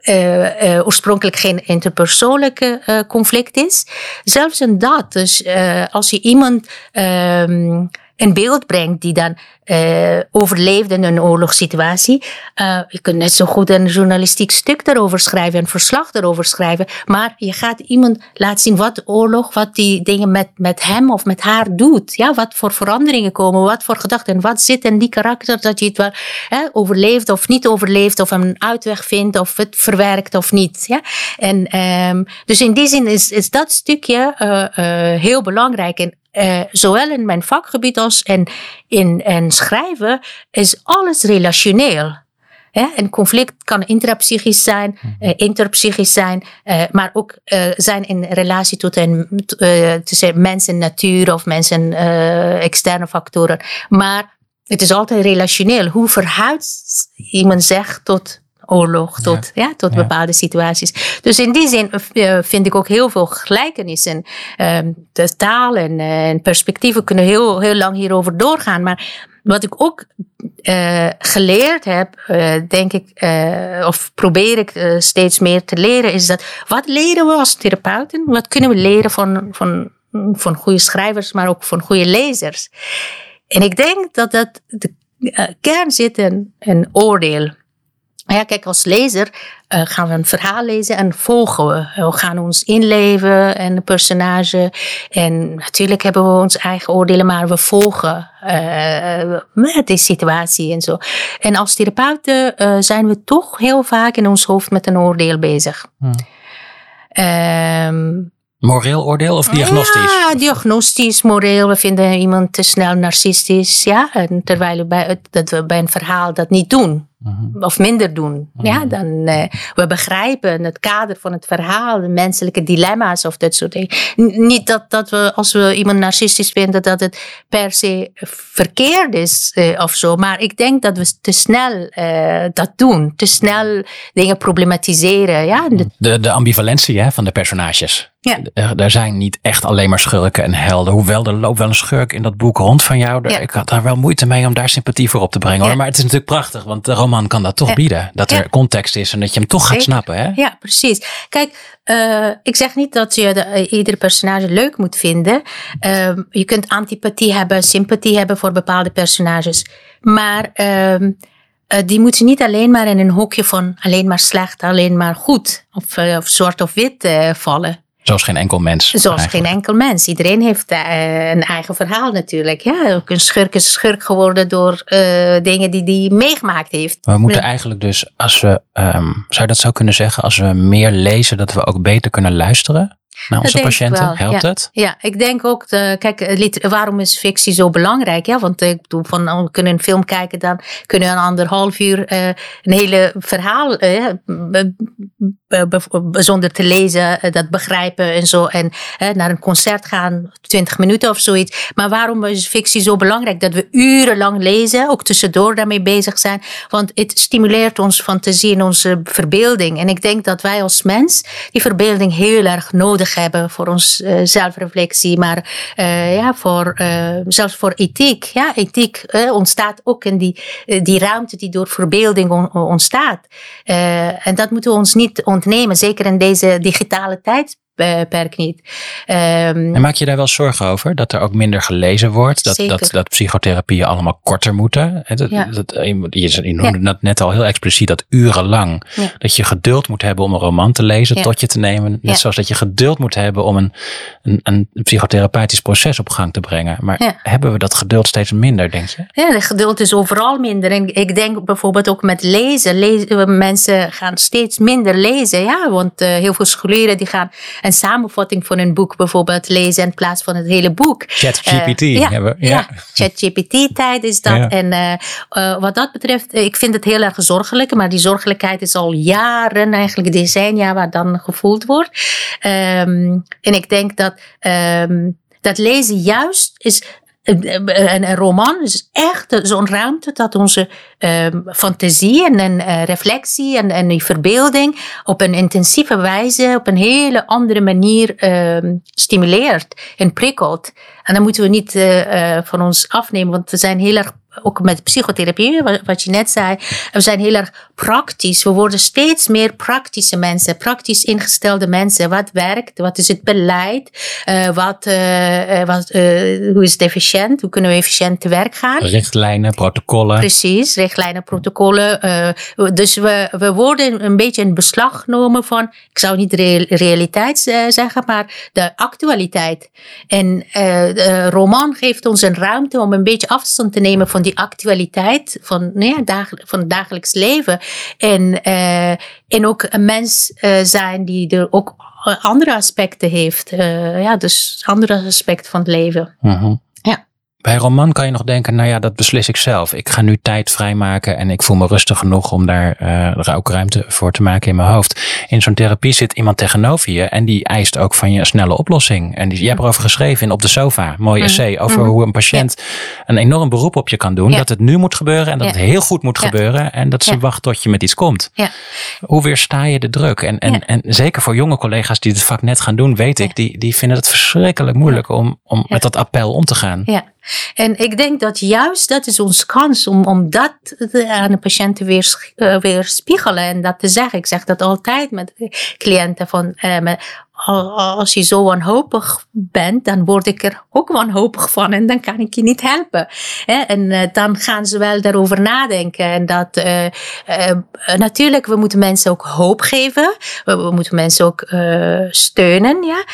uh, uh, oorspronkelijk geen interpersoonlijke uh, conflict is. Zelfs in dat, dus als je iemand ehm, een beeld brengt die dan uh, overleeft in een oorlogssituatie. Uh, je kunt net zo goed een journalistiek stuk daarover schrijven, een verslag daarover schrijven. Maar je gaat iemand laten zien wat oorlog, wat die dingen met, met hem of met haar doet. Ja, wat voor veranderingen komen, wat voor gedachten, wat zit in die karakter dat je het wel hè, overleeft of niet overleeft, of een uitweg vindt of het verwerkt of niet. Ja? En um, dus in die zin is, is dat stukje uh, heel belangrijk. En uh, zowel in mijn vakgebied als in, in, in schrijven, is alles relationeel. Ja, een conflict kan intrapsychisch zijn, uh, interpsychisch zijn, uh, maar ook uh, zijn in relatie tot een, tussen mens en natuur of mensen externe factoren. Maar het is altijd relationeel. Hoe verhoudt iemand zich tot oorlog tot, ja. tot bepaalde situaties. Dus in die zin uh, vind ik ook heel veel gelijkenissen. Uh, de taal en, uh, en, perspectieven kunnen heel, heel lang hierover doorgaan. Maar wat ik ook uh, geleerd heb, denk ik, of probeer ik steeds meer te leren, is dat wat leren we als therapeuten? Wat kunnen we leren van, van, van goede schrijvers, maar ook van goede lezers? En ik denk dat dat de kern zit in een oordeel. Ja, kijk, als lezer uh, gaan we een verhaal lezen en volgen we. We gaan ons inleven en de personage. En natuurlijk hebben we ons eigen oordelen, maar we volgen uh, met die situatie en zo. En als therapeuten uh, zijn we toch heel vaak in ons hoofd met een oordeel bezig. Hmm. Um, Moreel oordeel of diagnostisch? Ja, diagnostisch, moreel. We vinden iemand te snel narcistisch. Ja, en terwijl we bij, dat we bij een verhaal dat niet doen. Mhm. Of minder doen. Ja, mhm. dan uh, we begrijpen het kader van het verhaal, de menselijke dilemma's of dat soort dingen. niet dat, dat we, als we iemand narcistisch vinden, dat het per se verkeerd is uh, of zo. Maar ik denk dat we te snel uh, dat doen. Te snel dingen problematiseren. Ja? De, de ambivalentie hè, van de personages. Ja. Er zijn niet echt alleen maar schurken en helden. Hoewel er loopt wel een schurk in dat boek rond van jou. Ja. Ik had daar wel moeite mee om daar sympathie voor op te brengen. Hoor. Maar het is natuurlijk prachtig, want de roman kan dat toch bieden. Dat er context is en dat je hem toch gaat snappen. Hè? Ja, precies. Kijk, uh, ik zeg niet dat je de, uh, iedere personage leuk moet vinden. Uh, je kunt antipathie hebben, sympathie hebben voor bepaalde personages. Maar ehm, eh, die moeten niet alleen maar in een hokje van alleen maar slecht, alleen maar goed of, of zwart of wit vallen. Zoals geen enkel mens. Zoals geen enkel mens. Iedereen heeft uh, een eigen verhaal natuurlijk. Ja, ook een schurk is schurk geworden door uh, dingen die hij meegemaakt heeft. We moeten eigenlijk dus, als we, um, zou je dat zo kunnen zeggen, als we meer lezen, dat we ook beter kunnen luisteren? Naar onze patiënten? Helpt ja. het? Ja, ik denk ook, de, kijk, waarom is fictie zo belangrijk? Ja, want ik bedoel, van, oh, we kunnen een film kijken, dan kunnen we een anderhalf uur uh, een hele verhaal, uh, zonder te lezen, uh, dat begrijpen en zo. En naar een concert gaan, twintig minuten of zoiets. Maar waarom is fictie zo belangrijk? Dat we urenlang lezen, ook tussendoor daarmee bezig zijn. Want het stimuleert onze fantasie en onze verbeelding. En ik denk dat wij als mens die verbeelding heel erg nodig hebben voor ons uh, zelfreflectie, maar uh, ja, voor, uh, zelfs voor ethiek. Ja, ethiek ontstaat ook in die, die ruimte die door verbeelding ontstaat. en dat moeten we ons niet ontnemen, zeker in deze digitale tijd tijdperk niet. Um, en maak je daar wel zorgen over? Dat er ook minder gelezen wordt? Dat, dat, dat psychotherapieën allemaal korter moeten? Dat, ja. dat, je, je noemde dat net al heel expliciet, dat urenlang. Dat je geduld moet hebben om een roman te lezen, tot je te nemen. Net zoals dat je geduld moet hebben om een, een, een psychotherapeutisch proces op gang te brengen. Maar hebben we dat geduld steeds minder, denk je? Ja, de geduld is overal minder. En ik denk bijvoorbeeld ook met lezen. lezen mensen gaan steeds minder lezen. Ja, want uh, heel veel scholieren die gaan een samenvatting van een boek bijvoorbeeld lezen in plaats van het hele boek. ChatGPT uh, ja, hebben ja. ja ChatGPT-tijd is dat. En uh, wat dat betreft, ik vind het heel erg zorgelijk. Maar die zorgelijkheid is al jaren, eigenlijk decennia, waar dan gevoeld wordt. Um, en ik denk dat, um, dat lezen juist is een, een roman is echt zo'n ruimte dat onze um, fantasie en, uh, reflectie en, en die verbeelding op een intensieve wijze, op een hele andere manier um, stimuleert en prikkelt. En dan moeten we niet uh, van ons afnemen, want we zijn heel erg ook met psychotherapie, wat je net zei, we zijn heel erg praktisch. We worden steeds meer praktische mensen, praktisch ingestelde mensen. Wat werkt? Wat is het beleid? Uh, wat, uh, wat, uh, hoe is het efficiënt? Hoe kunnen we efficiënt te werk gaan? Richtlijnen, protocollen. Precies, richtlijnen, protocollen. dus we, we worden een beetje in beslag genomen van, ik zou niet de realiteit zeggen, maar de actualiteit. En de roman geeft ons een ruimte om een beetje afstand te nemen van die actualiteit van, nee, nou van het dagelijks leven. En, uh, en ook een mens uh, zijn die er ook andere aspecten heeft. Uh, ja, dus andere aspecten van het leven. -huh. Bij roman kan je nog denken, nou ja, dat beslis ik zelf. Ik ga nu tijd vrijmaken en ik voel me rustig genoeg om daar uh, ook ruimte voor te maken in mijn hoofd. In zo'n therapie zit iemand tegenover je en die eist ook van je een snelle oplossing. En die, je hebt erover geschreven in Op de Sofa, mooi mhm. essay over mhm. hoe een patiënt een enorm beroep op je kan doen. Dat het nu moet gebeuren en dat het heel goed moet gebeuren en dat ze wacht tot je met iets komt. Hoe weersta je de druk? En, en, en zeker voor jonge collega's die het vak net gaan doen, weet ik, die, die vinden het verschrikkelijk moeilijk om, om met dat appel om te gaan. Ja. En ik denk dat juist dat is onze kans om, om dat aan de patiënten weer, uh, weer spiegelen en dat te zeggen. Ik zeg dat altijd met cliënten van, met, als je zo wanhopig bent, dan word ik er ook wanhopig van en dan kan ik je niet helpen. En uh, dan gaan ze wel daarover nadenken. En dat uh, uh, natuurlijk, we moeten mensen ook hoop geven. We, moeten mensen ook steunen. Ja?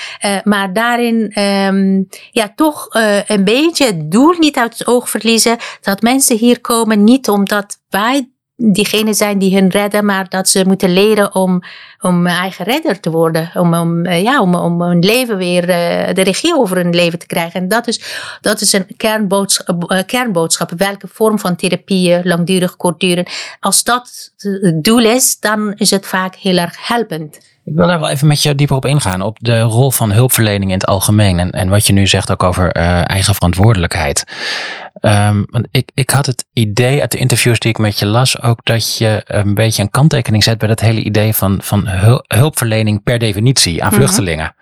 maar daarin um, ja, toch een beetje het doel niet uit het oog verliezen. Dat mensen hier komen niet omdat wij diegene zijn die hun redden, maar dat ze moeten leren om, om eigen redder te worden. Om, om, eh, ja, om, om hun leven weer, uh, de regie over hun leven te krijgen. En dat is, dat is een kernboodschap, kernboodschap. Welke vorm van therapie, langdurig, kortdurend. Als dat het doel is, dan is het vaak heel erg helpend. Ik wil daar wel even met je dieper op ingaan. Op de rol van hulpverlening in het algemeen. En, en wat je nu zegt ook over uh, eigen verantwoordelijkheid. Um, want ik, ik had het idee uit de interviews die ik met je las ook dat je een beetje een kanttekening zet bij dat hele idee van, van hulpverlening per definitie aan mhm. vluchtelingen.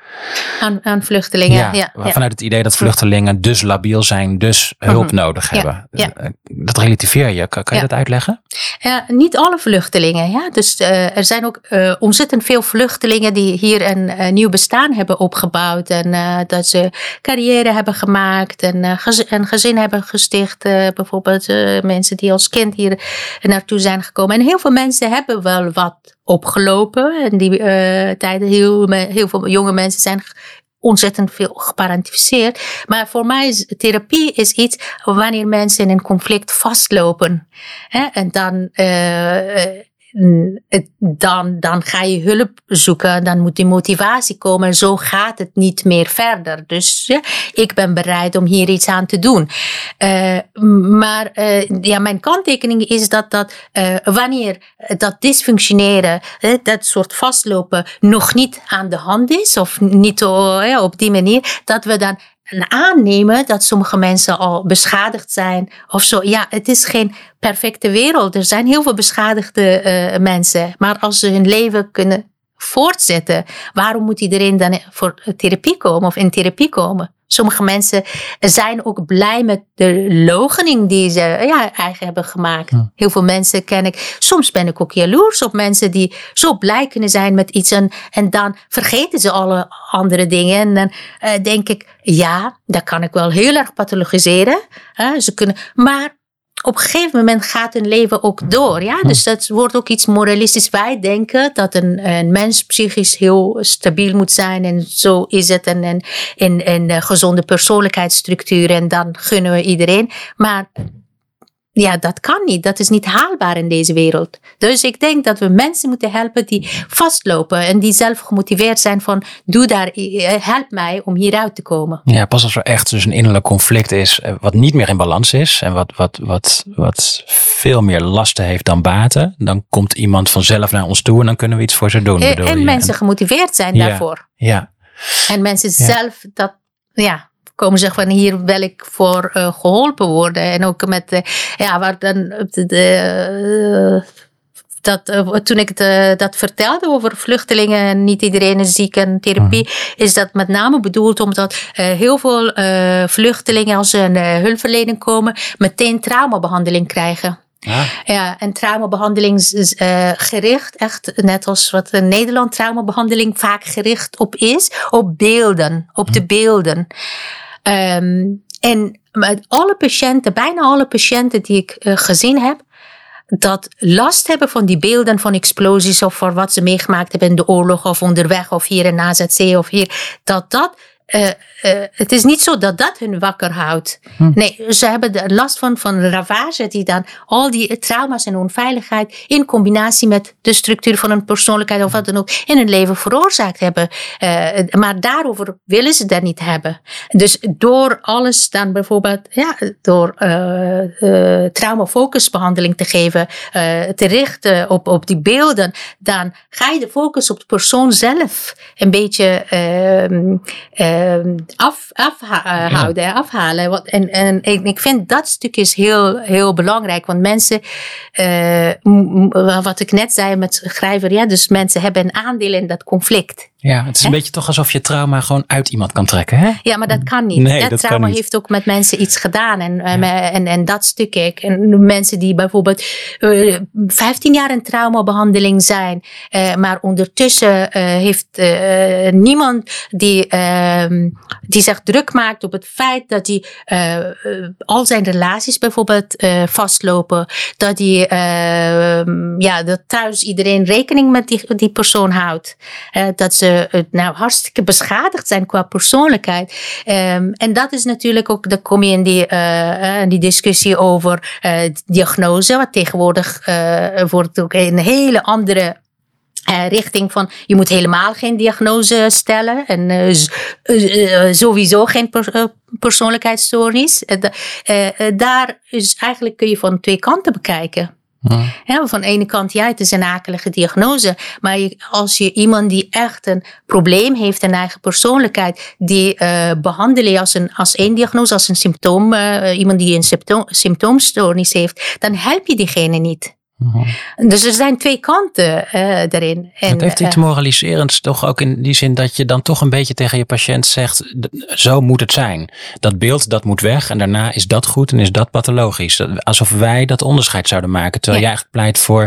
Aan, aan vluchtelingen, ja, ja, Vanuit het idee dat vluchtelingen dus labiel zijn, dus hulp mhm. nodig hebben. Eh, Dat relativeer je. Kan, kan je dat uitleggen? Ja, niet alle vluchtelingen. Ja. Dus uh, er zijn ook uh, ontzettend veel vluchtelingen die hier een, een nieuw bestaan hebben opgebouwd. En uh, dat ze carrière hebben gemaakt en gez een gezin hebben gesticht. bijvoorbeeld mensen die als kind hier naartoe zijn gekomen. En heel veel mensen hebben wel wat opgelopen. En die tijden heel, heel veel jonge mensen zijn ontzettend veel geparentificeerd. Maar voor mij is therapie is iets wanneer mensen in een conflict vastlopen. Hè? En dan uh, dan, dan ga je hulp zoeken, dan moet die motivatie komen. En zo gaat het niet meer verder. Dus ja, ik ben bereid om hier iets aan te doen. Uh, maar uh, ja, mijn kanttekening is dat, dat uh, wanneer dat dysfunctioneren, dat soort vastlopen, nog niet aan de hand is, of niet oh, op die manier, dat we dan aannemen dat sommige mensen al beschadigd zijn of zo. Ja, het is geen perfecte wereld. Er zijn heel veel beschadigde uh, mensen. Maar als ze hun leven kunnen voortzetten, waarom moet iedereen dan voor therapie komen of in therapie komen? Sommige mensen zijn ook blij met de logening die ze ja, eigen hebben gemaakt. Heel veel mensen ken ik. Soms ben ik ook jaloers op mensen die zo blij kunnen zijn met iets. En, en dan vergeten ze alle andere dingen. En dan uh, denk ik, ja, dat kan ik wel heel erg pathologiseren. Ze kunnen, maar op een gegeven moment gaat hun leven ook door. Ja? Hm. Dus dat wordt ook iets moralistisch. Wij denken dat een, een mens psychisch heel stabiel moet zijn. En zo is het. En, en in een gezonde persoonlijkheidsstructuur. En dan gunnen we iedereen. Maar ja, dat kan niet. Dat is niet haalbaar in deze wereld. Dus ik denk dat we mensen moeten helpen die vastlopen en die zelf gemotiveerd zijn van doe daar, eh, help mij om hieruit te komen. Ja, pas als er echt dus een innerlijk conflict is eh, wat niet meer in balans is en wat, wat, wat, wat veel meer lasten heeft dan baten, dan komt iemand vanzelf naar ons toe en dan kunnen we iets voor ze doen. En, en mensen gemotiveerd zijn daarvoor. Ja. En mensen zelf dat, ja, komen zeggen van hier wil ik voor uh, geholpen worden. En ook met, uh, ja, waar dan de, de dat, toen ik de, dat vertelde over vluchtelingen en niet iedereen is ziek en therapie, mhm. is dat met name bedoeld omdat uh, heel veel uh, vluchtelingen als ze een hulpverlening komen, meteen traumabehandeling krijgen. Ja. ja, en traumabehandeling is uh, gericht, echt net als wat in Nederland traumabehandeling vaak gericht op is, op beelden, op de mhm. beelden. Um, en met alle patiënten, bijna alle patiënten die ik uh, gezien heb, dat last hebben van die beelden van explosies of voor wat ze meegemaakt hebben in de oorlog of onderweg of hier in AZC of hier, dat dat uh, uh, het is niet zo dat dat hun wakker houdt. Hm. Nee, ze hebben er last van, van ravage die dan al die trauma's en onveiligheid in combinatie met de structuur van een persoonlijkheid of wat dan ook in hun leven veroorzaakt hebben. Uh, maar daarover willen ze dat niet hebben. Dus door alles dan bijvoorbeeld, ja, door traumafocusbehandeling te geven, te richten op, op die beelden, dan ga je de focus op de persoon zelf een beetje Ehm, af, afhouden, ja. afhalen. Wat, en, en ik vind dat stuk is heel, heel belangrijk. Want mensen, uh, wat ik net zei met schrijver, ja, dus mensen hebben een aandeel in dat conflict. Ja, het is een beetje toch alsof je trauma gewoon uit iemand kan trekken. Hè? Ja, maar dat kan niet. Nee, dat, trauma heeft ook met mensen iets gedaan. En, ja. en, en dat stuk ik. En mensen die bijvoorbeeld uh, 15 jaar in traumabehandeling zijn, uh, maar ondertussen uh, heeft uh, niemand die, ehm, die zich druk maakt op het feit dat hij al zijn relaties bijvoorbeeld vastlopen. Dat hij ehm, ja, dat thuis iedereen rekening met die, die persoon houdt. dat ze uh, nou, hartstikke beschadigd zijn qua persoonlijkheid. Um, en dat is natuurlijk ook, dan kom je in die, uh, die discussie over uh, diagnose, wat tegenwoordig wordt ook een hele andere uh, richting van je moet helemaal geen diagnose stellen en uh, sowieso geen per, persoonlijkheidsstoornis. daar is eigenlijk kun je van twee kanten bekijken. Ja. van de ene kant, ja, het is een akelige diagnose. Maar als je iemand die echt een probleem heeft, een eigen persoonlijkheid, die uh, behandel je als, een, als één diagnose, als een symptoom, uh, iemand die een symptoom, symptoomstoornis heeft, dan help je diegene niet. Mhm. Dus er zijn twee kanten uh, daarin. En, het heeft iets moraliserends toch ook in die zin dat je dan toch een beetje tegen je patiënt zegt, zo moet het zijn. Dat beeld, dat moet weg en daarna is dat goed en is dat pathologisch. Alsof wij dat onderscheid zouden maken. Terwijl ja. jij eigenlijk pleit voor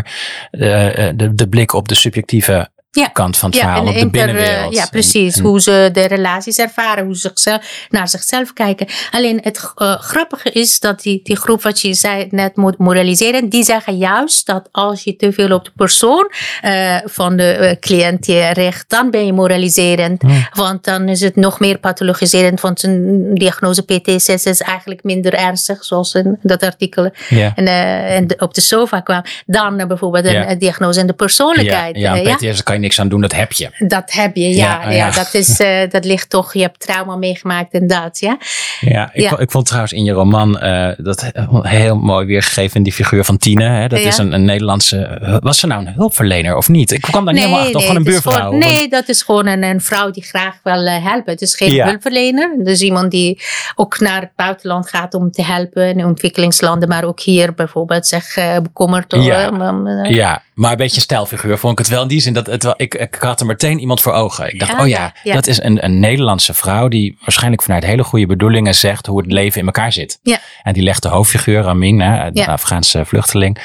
uh, de, de blik op de subjectieve ja. kant van het ja, verhaal, op de binnenwereld. Ja, precies. hoe ze de relaties ervaren, hoe ze zichzelf, naar zichzelf kijken. Alleen het uh, grappige is dat die, die groep wat je zei net moet moraliseren, die zeggen juist dat als je te veel op de persoon uh, van de uh, cliënt je richt, dan ben je moraliserend. Want dan is het nog meer pathologiserend, want een diagnose PTSS is eigenlijk minder ernstig, zoals in dat artikel en, en op de sofa kwam, dan bijvoorbeeld een diagnose in de persoonlijkheid. Ja, ja, PTSS kan je niks aan doen, dat heb je. Dat heb je, ja. ja, Dat, is, uh, dat ligt toch, je hebt trauma meegemaakt en dat, ja. Ja, ik, Vond, ik vond trouwens in je roman uh, dat heel mooi weergegeven in die figuur van Tine. Hè? Dat is een, een Nederlandse, was ze nou een hulpverlener of niet? Ik kwam daar niet helemaal achter, of gewoon een buurvrouw? nee, dat is gewoon een, een vrouw die graag wil uh, helpen. Het is geen hulpverlener. Dus iemand die ook naar het buitenland gaat om te helpen in ontwikkelingslanden, maar ook hier bijvoorbeeld zich bekommert. Ja. ja, maar een beetje een stijlfiguur vond ik het wel in die zin dat het ik, ik had er meteen iemand voor ogen. Ik dacht, oh ja, dat is een, een Nederlandse vrouw die waarschijnlijk vanuit hele goede bedoelingen zegt hoe het leven in elkaar zit. Ja. En die legt de hoofdfiguur, Ramin, hè, de. Afghaanse vluchteling,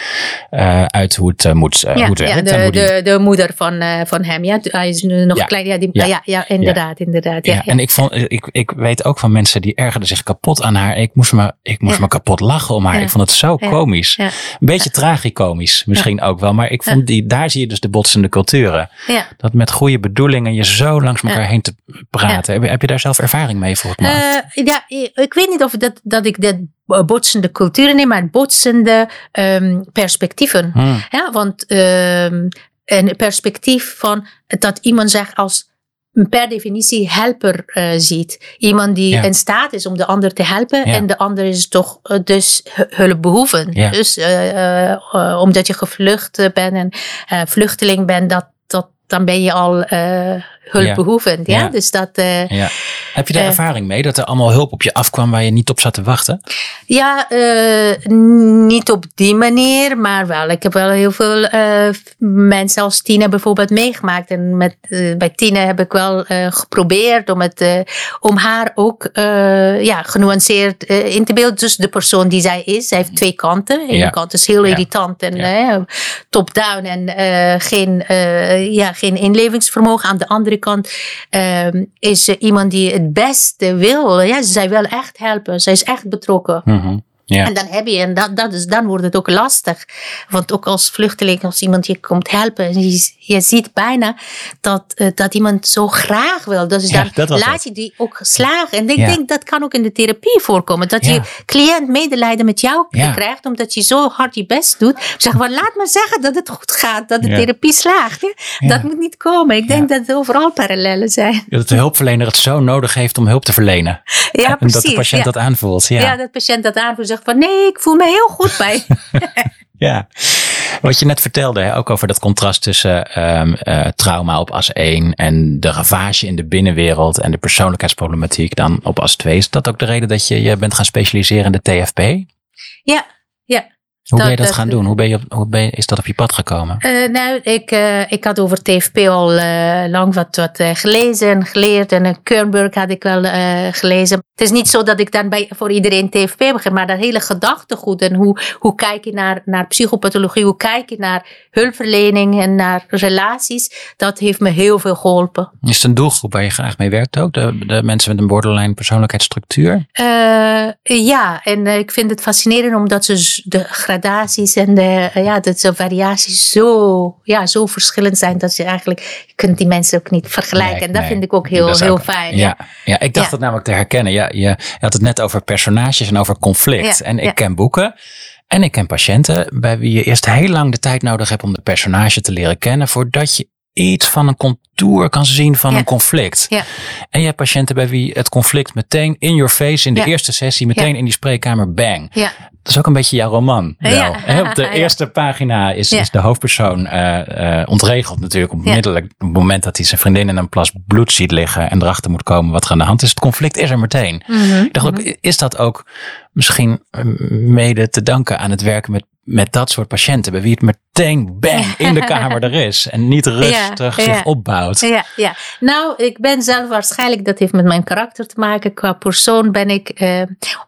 eh, uit hoe het eh, moet, ja, hoe het werkt. de, hoe die- de, de moeder van, van hem. Ja, hij is nu nog klein. Ja, die, Ja. ja. Inderdaad, inderdaad. Ja, en ik, vond, ik, ik weet ook van mensen die ergerden zich kapot aan haar. Ik moest me, ik moest me kapot lachen om haar. Ik vond het zo komisch. Een beetje tragicomisch misschien ook wel. Maar ik vond die, daar zie je dus de botsende culturen. Ja. Dat met goede bedoelingen je zo langs elkaar heen te praten. Heb, je- heb je daar zelf ervaring mee voor me? Eh, ja, ik weet niet of dat, dat ik dat botsende culturen neem, maar botsende ehm, perspectieven. Hmm. Ja, want ehm, een perspectief van dat iemand zich als per definitie helper eh, ziet. Iemand die Ja. in staat is om de ander te helpen Ja. en de ander is toch eh, dus hu- hulpbehoevend. Ja. Dus omdat je gevlucht bent en vluchteling bent, dat, também ao uh, hulpbehoevend. Ja. Ja. Dus dat, eh, Ja. Heb je daar Eh. ervaring mee dat er allemaal hulp op je afkwam waar je niet op zat te wachten? Ja, eh, niet op die manier, maar wel. Ik heb wel heel veel mensen als Tina bijvoorbeeld meegemaakt. En met, bij Tina heb ik wel geprobeerd om, het, om haar ook ja, genuanceerd in te beelden. Dus de persoon die zij is, zij heeft twee kanten. De ene Ja. kant is heel irritant en top-down en geen, ja, geen inlevingsvermogen. Aan de andere kant ehm, is ze iemand die het beste wil. Ja, zij wil echt helpen. Zij is echt betrokken. Mhm. Ja. En dan heb je, en dat, dat is, dan wordt het ook lastig. Want ook als vluchteling, als iemand je komt helpen, je, je ziet bijna dat, eh, dat iemand zo graag wil. Dus Ja, dan laat het. je die ook slagen. En ik Ja. denk dat kan ook in de therapie voorkomen. Dat je cliënt medelijden met jou krijgt, omdat je zo hard je best doet. Zeg maar, laat me zeggen dat het goed gaat, dat de therapie slaagt. Dat moet niet komen. Ik denk dat er overal parallellen zijn. Dat de hulpverlener het zo nodig heeft om hulp te verlenen. Ja, en precies. dat de patiënt dat aanvoelt. Ja. Ja. dat de patiënt dat aanvoelt. Van, nee, ik voel me heel goed bij. Ja, wat je net vertelde, hè, ook over dat contrast tussen ehm, eh, trauma op as 1 en de ravage in de binnenwereld en de persoonlijkheidsproblematiek dan op as 2. Is dat ook de reden dat je je bent gaan specialiseren in de TFP? ja, Hoe ben je Dat- dat gaan doen? Hoe, ben je, hoe ben je, is dat op je pad gekomen? Eh, nou, ik, eh, ik had over TFP al eh, lang wat, wat gelezen en geleerd. En Kernberg had ik wel gelezen. Het is niet zo dat ik dan bij, voor iedereen TFP begin, maar dat hele gedachtegoed. En hoe, hoe kijk je naar, naar psychopathologie, hoe kijk je naar hulpverlening en naar relaties. Dat heeft me heel veel geholpen. Is het een doelgroep waar je graag mee werkt ook? De, de mensen met een borderline persoonlijkheidsstructuur? Ja, en ik vind het fascinerend omdat ze de gradaties en de, eh, ja, dat de variaties zo, ja, zo verschillend zijn dat je eigenlijk je kunt die mensen ook niet vergelijken. Nee, en dat nee. vind ik ook heel, Dat is heel ook- fijn. Ja, ja, ik dacht het namelijk te herkennen. Ja, je, je had het net over personages en over conflict. En ik ken boeken en ik ken patiënten bij wie je eerst heel lang de tijd nodig hebt om de personage te leren kennen voordat je iets van een contour kan zien van Ja. een conflict. Ja. En je hebt patiënten bij wie het conflict meteen in your face in de Ja. eerste sessie, meteen in die spreekkamer, bang. Ja. Dat is ook een beetje jouw roman. Wel. Op de eerste pagina is, de hoofdpersoon eh, ontregeld natuurlijk. Onmiddellijk op het moment dat hij zijn vriendin in een plas bloed ziet liggen en erachter moet komen wat er aan de hand is. Het conflict is er meteen. Mhm. Ik dacht ook, is dat ook misschien eh, mede te danken aan het werken met, met dat soort patiënten, bij wie het meteen bang in de kamer er is en niet rustig Ja, zich ja. opbouwt. Ja, ja. Nou, ik ben zelf waarschijnlijk, dat heeft met mijn karakter te maken. Qua persoon ben ik eh,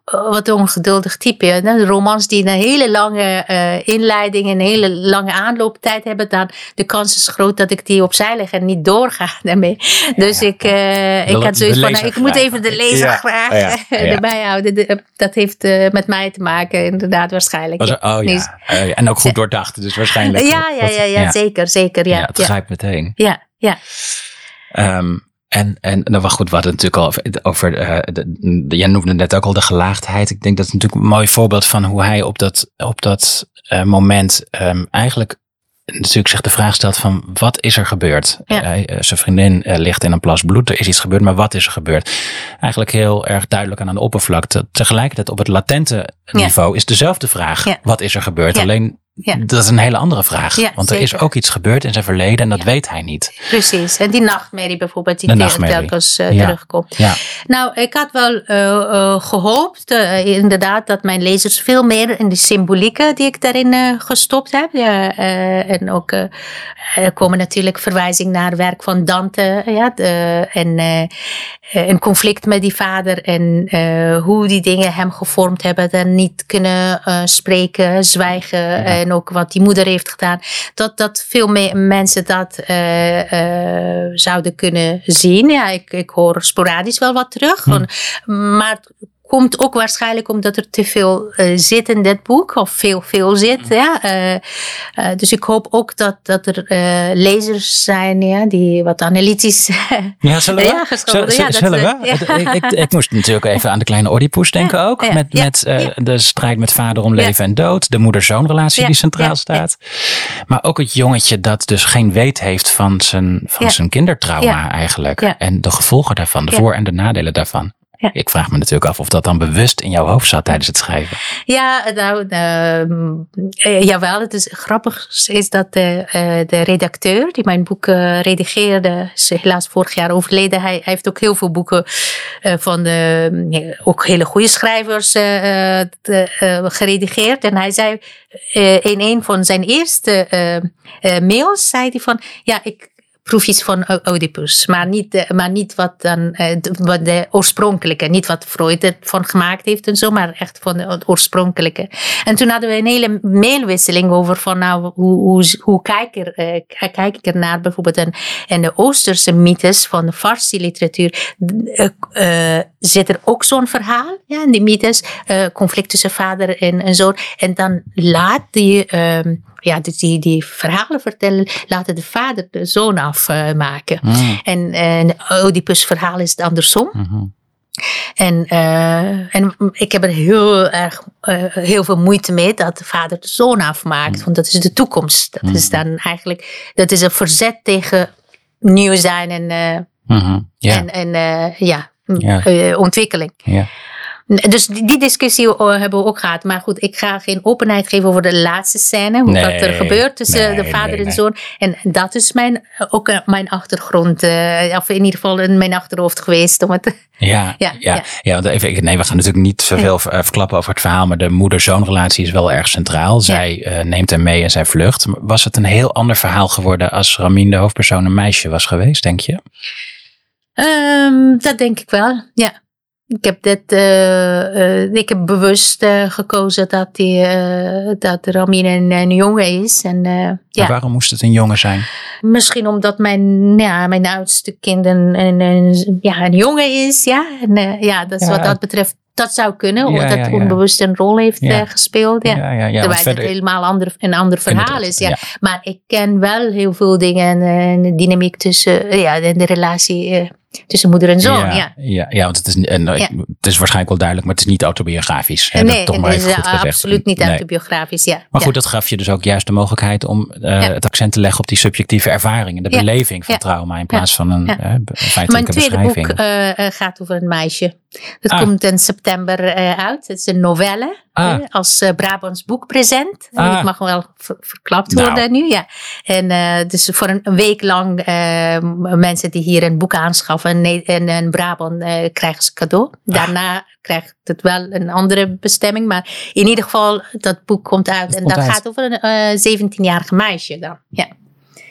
wat ongeduldig type. hè. De romans die een hele lange eh, inleiding en een hele lange aanlooptijd hebben, dan de kans is groot dat ik die opzij leg en niet doorga daarmee. Dus ik, eh, ik De- had zoiets van, nou, ik moet even de lezer Ja, graag ja, ja. erbij houden. De- dat heeft eh, met mij te maken, inderdaad, waarschijnlijk. Was er- oh Nee, ja. En ook goed doordacht, dus waarschijnlijk. ja, ja, ja, ja, zeker, zeker. Ja, Ja, het ja, grijpt meteen. ja, ja. Ehm, en, en nou, goed, we hadden het natuurlijk al over, over eh, de, de- jij noemde net ook al de gelaagdheid. Ik denk dat het natuurlijk een mooi voorbeeld van hoe hij op dat, op dat eh, moment ehm, eigenlijk natuurlijk zich de vraag stelt van wat is er gebeurd? Ja. Eh, zijn vriendin ligt in een plas bloed, er is iets gebeurd, maar wat is er gebeurd? Eigenlijk heel erg duidelijk aan de oppervlakte. Tegelijkertijd op het latente Ja. niveau is dezelfde vraag. Ja. Wat is er gebeurd? Alleen ja. dat is een hele andere vraag. Ja, Want er is ook iets gebeurd in zijn verleden en dat Ja. weet hij niet. Precies. En die nachtmerrie bijvoorbeeld, die telkens Ja. terugkomt. Ja, Nou, ik had wel eh, eh, gehoopt, eh, inderdaad, dat mijn lezers veel meer in de symbolieke die ik daarin gestopt heb. Ja, en ook, er komen natuurlijk verwijzingen naar werk van Dante. Ja, de- en een conflict met die vader en hoe die dingen hem gevormd hebben. En niet kunnen spreken, zwijgen. En ook wat die moeder heeft gedaan. Dat, dat veel meer mensen dat eh, eh, zouden kunnen zien. Ja, ik, ik hoor sporadisch wel wat terug. Gewoon, Maar komt ook waarschijnlijk omdat er te veel eh, zit in dit boek. Of veel, veel zit. Ja. Eh, eh, dus ik hoop ook dat, dat er lezers zijn ja, die wat analytisch... ja zullen we? Ja, dat, zullen we? ja. Ik, ik, ik moest natuurlijk even aan de kleine Oedipus denken ook. met met de strijd met vader om leven en dood. De moeder-zoon-relatie Ja, die centraal staat. Maar ook het jongetje dat dus geen weet heeft van zijn, van zijn kindertrauma eigenlijk. En de gevolgen daarvan, de voor- en de nadelen daarvan. Ja. Ik vraag me natuurlijk af of dat dan bewust in jouw hoofd zat tijdens het schrijven. Ja, nou, ehm, eh, jawel. Het is grappig is dat de, eh, de redacteur die mijn boek eh, redigeerde, is helaas vorig jaar overleden. Hij, hij heeft ook heel veel boeken van de, ook hele goede schrijvers de, geredigeerd. En hij zei in een van zijn eerste mails, zei hij van, ja, ik proef iets van Oedipus, maar niet, maar niet wat dan eh, wat de oorspronkelijke, niet wat Freud ervan gemaakt heeft en zo, maar echt van de- oorspronkelijke. En toen hadden we een hele mailwisseling over van nou, hoe, hoe, hoe kijk, er, eh, kijk ik er naar bijvoorbeeld? En, en de Oosterse mythes van de Farsi literatuur, eh, eh, zit er ook zo'n verhaal, ja, in die mythes, eh, conflict tussen vader en, en zoon, en dan laat die ehm, ja, dus die, die verhalen vertellen, laten de vader de zoon afmaken. Mm, En, en Oedipus verhaal is het andersom. mhm. En, eh, en ik heb er heel erg eh, heel veel moeite mee dat de vader de zoon afmaakt. Want dat is de toekomst. Dat is dan eigenlijk, dat is een verzet tegen nieuw zijn en, eh, Mhm. En, en ja, ontwikkeling. ja. Dus die, discussie eh, hebben we ook gehad. Maar goed, ik ga geen openheid geven over de laatste scène. Hoe Nee, dat er gebeurt tussen nee, de vader nee, en zoon. En dat is mijn, ook eh, mijn achtergrond. eh, of in ieder geval in mijn achterhoofd geweest. Om het, Ja, ja, Ja, ja. ja. want even, nee, we gaan natuurlijk niet zoveel eh, verklappen over het verhaal, maar de moeder-zoon-relatie is wel erg centraal. Zij eh, neemt hem mee en zij vlucht. Was het een heel ander verhaal geworden als Ramin, de hoofdpersoon, een meisje was geweest, denk je? Ehm, dat denk ik wel, ja. Ik heb, dit, eh, eh, ik heb bewust eh, gekozen dat, die, eh, dat Ramin een, een jongen is. En, eh, En ja. waarom moest het een jongen zijn? Misschien omdat mijn, ja, mijn oudste kind een, een, een- ja, een jongen is. Ja, en, eh, ja dus Ja. wat dat betreft, dat zou kunnen. Omdat dat ja, ja. onbewust een rol heeft Ja. gespeeld. Ja. ja, ja. want Terwijl verder- het helemaal ander, een ander verhaal is. Ja. ja. Maar ik ken wel heel veel dingen en de dynamiek tussen, ja, en de relatie eh, tussen moeder en zoon. Ja, ja, ja, ja, want het is, en, eh, Ja. het is waarschijnlijk wel duidelijk, maar het is niet autobiografisch. Hè, nee, dat toch het maar is eh, goed gezegd. absoluut niet autobiografisch. Ja. Maar goed, dat gaf je dus ook juist de mogelijkheid om eh, het accent te leggen op die subjectieve ervaring, de Ja. beleving van trauma in plaats van een Ja. eh, be- Mijn feitelijke tweede boek beschrijving. eh, eh, gaat over een meisje. Het Ah. komt in september eh, uit. Het is een novelle. Ah. als eh, Brabants boekpresent. Ah. Het mag wel ver- verklapt Nou. worden nu. Ja. En eh, dus voor een, een week lang eh, m- mensen die hier een boek aanschaffen in, in Brabant krijgen ze cadeau. Ah. Daarna krijgt het wel een andere bestemming. Maar in ieder geval, dat boek komt uit. En dat uit. gaat over een eh 17-jarige meisje dan. Ja.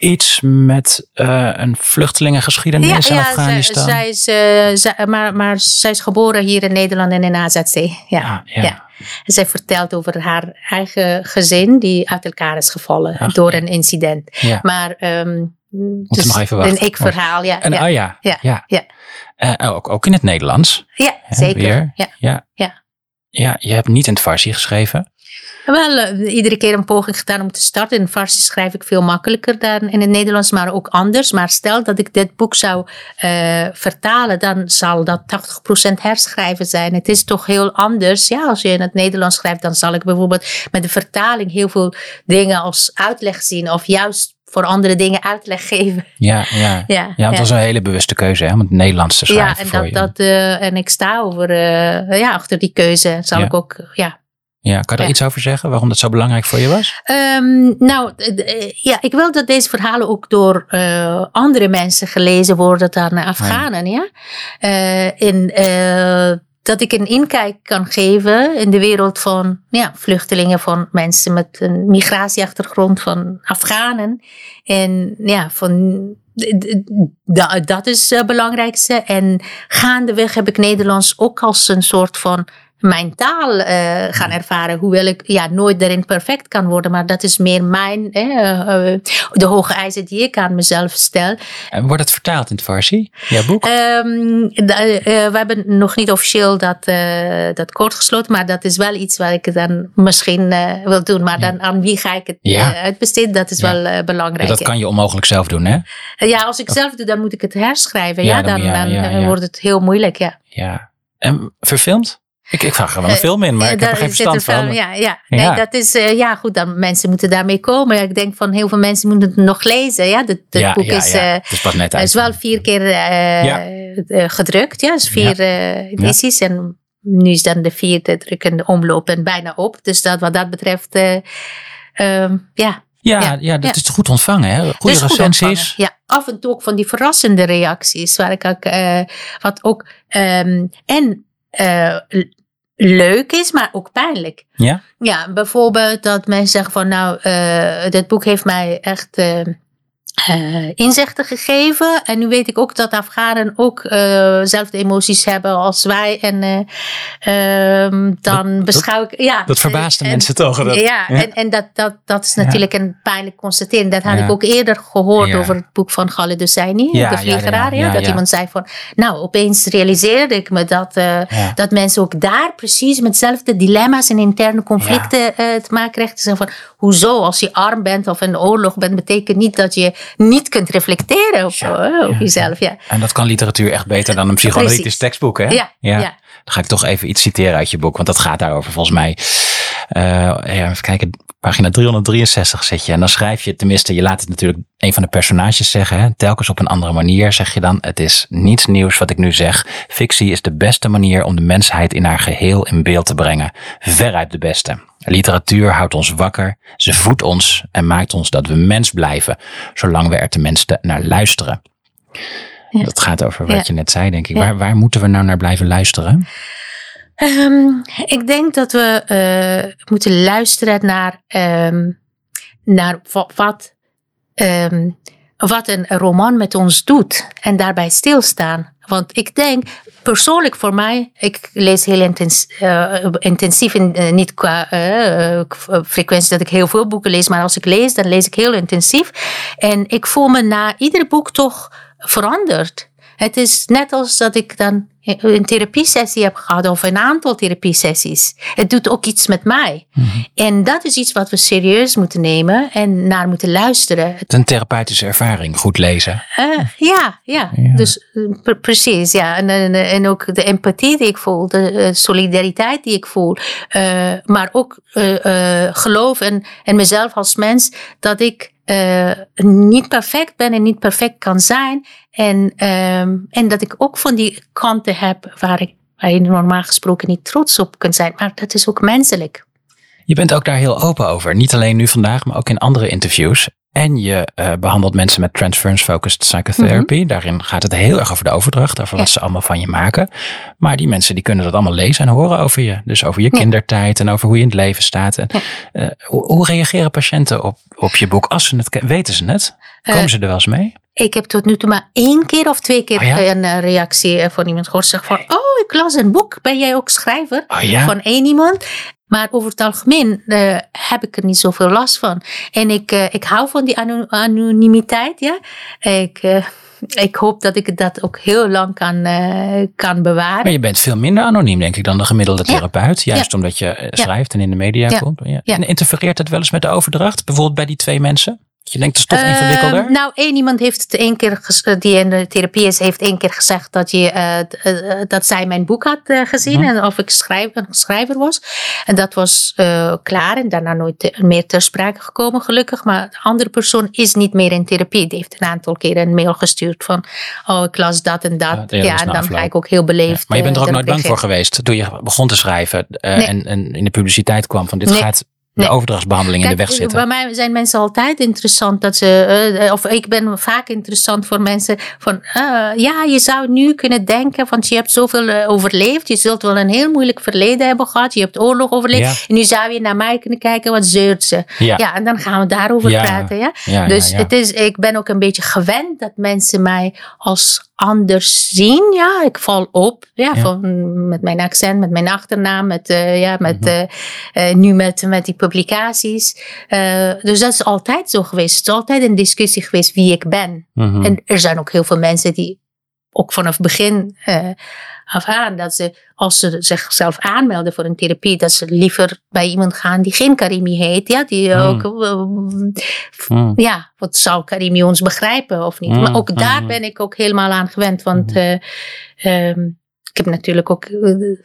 Iets met eh, een vluchtelingengeschiedenis in Afghanistan. zij is, eh, zij- maar, maar zij is geboren hier in Nederland en in AZC. Ja. Ah, ja. ja. En zij vertelt over haar eigen gezin die uit elkaar is gevallen Ach, door een incident. Ja. Maar dus nog even wachten. een ik-verhaal, ja. En, ja. Oh ja, ja. Ja, ja. Eh, ook, ook in het Nederlands. ja, zeker. weer. Ja. Ja. Ja, je hebt niet in het Farsi geschreven. Wel, eh, iedere keer een poging gedaan om te starten. In Farsi schrijf ik veel makkelijker dan in het Nederlands, maar ook anders. Maar stel dat ik dit boek zou eh, vertalen, dan zal dat 80% herschrijven zijn. Het is toch heel anders. Ja, als je in het Nederlands schrijft, dan zal ik bijvoorbeeld met de vertaling heel veel dingen als uitleg zien of juist voor andere dingen uitleg geven. Ja, ja. Ja, Ja, het was een hele bewuste keuze hè, om het Nederlands te schrijven ja en, voor dat, je. dat, eh, en ik sta over, ja, achter die keuze. Zal Ja. ik ook ja, Ja, kan je daar Ja. iets over zeggen? Waarom dat zo belangrijk voor je was? Ehm, nou, eh, eh, ja, ik wil dat deze verhalen ook door eh, andere mensen gelezen worden dan Afghanen. Ja? Eh, en eh, dat ik een inkijk kan geven in de wereld van ja, vluchtelingen, van mensen met een migratieachtergrond, van Afghanen. En ja, van. Dat is het belangrijkste. En gaandeweg heb ik Nederlands ook als een soort van mijn taal eh, gaan ervaren. Hoewel ik ja, nooit daarin perfect kan worden. Maar dat is meer mijn, eh, de hoge eisen die ik aan mezelf stel. En wordt het vertaald in het Farsi? Jouw boek? Ehm, eh, we hebben nog niet officieel dat, dat kort gesloten. Maar dat is wel iets waar ik dan misschien wil doen. Maar Ja. dan aan wie ga ik het Ja. uitbesteden? Dat is Ja. wel belangrijk. dat kan je onmogelijk zelf doen, hè? Ja, als ik zelf doe, dan moet ik het herschrijven. Ja, dan- dan, dan, wordt het heel moeilijk. Ja. Ja. En verfilmd? Ik, ik vraag er wel een Eh, film in, maar ik heb er geen verstand van. film, Ja, ja. Ja. Nee, dat is, eh, ja, goed, dan mensen moeten daarmee komen. Ik denk van heel veel mensen moeten het nog lezen. Ja, het ja, boek ja, is, eh, het is pas net uit. is wel vier keer eh, Ja. eh, gedrukt. Ja, dus vier eh, edities. En nu is dan de vierde druk in de omloop en bijna op. Dus dat, wat dat betreft, eh, ehm, ja. ja, ja, ja, dat is goed ontvangen, hè? Goede Dus recensies. Ja, af en toe ook van die verrassende reacties. Waar ik ook, eh, wat ook, ehm, en eh, leuk is, maar ook pijnlijk. Ja? Ja, bijvoorbeeld dat mensen zeggen van nou, eh dit boek heeft mij echt eh, eh, inzichten gegeven. En nu weet ik ook dat Afghanen ook eh zelfde emoties hebben als wij. En eh, ehm, dan Dat- beschouw ik... Ja, Dat verbaast de en- mensen toch? Dat, ja, en, en dat, dat, dat is natuurlijk een pijnlijk constatering. Dat had Ja. ik ook eerder gehoord Ja. over het boek van Khaled Hosseini, Ja, De ja, Vliegeraar. ja, Ja, ja, dat ja. iemand zei van, nou, opeens realiseerde ik me dat, eh, Ja. dat mensen ook daar precies met dezelfde dilemma's en interne conflicten eh, te maken krijgen. Te zeggen van, hoezo, als je arm bent of in oorlog bent, betekent niet dat je niet kunt reflecteren op, Ja, eh, op ja. jezelf. Ja. En dat kan literatuur echt beter dan een psychoanalytisch tekstboek, hè? Ja, ja. Dan ga ik toch even iets citeren uit je boek, want dat gaat daarover volgens mij. Eh, ja, even kijken, pagina 363 zet je. En dan schrijf je, tenminste, je laat het natuurlijk een van de personages zeggen. Hè? Telkens op een andere manier zeg je dan, het is niets nieuws wat ik nu zeg. Fictie is de beste manier om de mensheid in haar geheel in beeld te brengen. Veruit de beste. Literatuur houdt ons wakker, ze voedt ons en maakt ons dat we mens blijven, zolang we er tenminste naar luisteren. Ja. Dat gaat over wat Ja. je net zei, denk ik. Ja. Waar, waar moeten we nou naar blijven luisteren? Ehm, ik denk dat we eh, moeten luisteren naar, ehm, naar wa- wat, ehm, wat een roman met ons doet en daarbij stilstaan. Want ik denk, persoonlijk voor mij, ik lees heel eh, intensief, in, eh, niet qua frequentie dat ik heel veel boeken lees, maar als ik lees, dan lees ik heel intensief. En ik voel me na ieder boek toch veranderd. Het is net als dat ik dan een therapiesessie heb gehad of een aantal therapiesessies. Het doet ook iets met mij. En dat is iets wat we serieus moeten nemen en naar moeten luisteren. Het een therapeutische ervaring, goed lezen. Eh, ja, ja, Ja. Dus eh, pre- precies. Ja. En, en, en ook de empathie die ik voel, de eh, solidariteit die ik voel. maar ook geloof en, en mezelf als mens dat ik eh, niet perfect ben en niet perfect kan zijn. En, ehm, en dat ik ook van die kanten heb waar, ik, waar je normaal gesproken niet trots op kunt zijn. Maar dat is ook menselijk. Je bent ook daar heel open over. Niet alleen nu vandaag, maar ook in andere interviews. En je eh, behandelt mensen met transference-focused psychotherapy. Daarin gaat het heel erg over de overdracht, over wat ze allemaal van je maken. Maar die mensen die kunnen dat allemaal lezen en horen over je. Dus over je Ja. kindertijd en over hoe je in het leven staat. En, eh, hoe, hoe reageren patiënten op, op je boek? Als ze het weten ze het? Komen Eh, ze er wel eens mee? Ik heb tot nu toe maar één keer of twee keer Oh ja? een eh, reactie eh, van iemand gehoord. Zeg van, oh, ik las een boek. Ben jij ook schrijver? Oh ja? Van één iemand. Maar over het algemeen eh, heb ik er niet zoveel last van. En ik, ik hou van die anonimiteit. Ja? Ik, ik hoop dat ik dat ook heel lang kan, kan bewaren. Maar je bent veel minder anoniem, denk ik, dan de gemiddelde Ja. therapeut. Juist omdat je schrijft en in de media Ja. komt. Ja. Ja. En interfereert het wel eens met de overdracht? Bijvoorbeeld bij die twee mensen? Je denkt het is toch ingewikkelder? Uh, nou, één iemand heeft het één keer, die in de therapie is, heeft één keer gezegd dat, je, uh, dat zij mijn boek had gezien mm. en of ik schrijf, een schrijver was. En dat was klaar en daarna nooit meer ter sprake gekomen, gelukkig. Maar de andere persoon is niet meer in therapie. Die heeft een aantal keren een mail gestuurd van, oh, ik las dat en dat. Ja, ja en dan ga ik ook heel beleefd. Ja, maar je bent er ook nooit bang voor geweest toen je begon te schrijven nee. en, en, in de publiciteit kwam van dit nee. gaat de overdrachtsbehandeling in de weg zitten. Bij mij zijn mensen altijd interessant dat ze, uh, of ik ben vaak interessant voor mensen van, uh, ja, je zou nu kunnen denken, want je hebt zoveel uh, overleefd, je zult wel een heel moeilijk verleden hebben gehad, je hebt oorlog overleefd, en nu zou je naar mij kunnen kijken, wat zeurt ze? Ja, ja en dan gaan we daarover ja. praten, ja. dus Het is, ik ben ook een beetje gewend dat mensen mij als anders zien. Ja, ik val op. Ja, Van, met mijn accent, met mijn achternaam, met, uh, ja, met, mm uh, nu met, met die publicaties. Dus dat is altijd zo geweest. Het is altijd een discussie geweest wie ik ben. Mm -hmm. En er zijn ook heel veel mensen die ook vanaf het begin af aan dat ze, als ze zichzelf aanmelden voor een therapie, dat ze liever bij iemand gaan die geen Karimi heet. Ja, die ook, mm. ja, wat zou Karimi ons begrijpen of niet? Mm. Maar ook daar ben ik ook helemaal aan gewend, want uh, um, ik heb natuurlijk ook,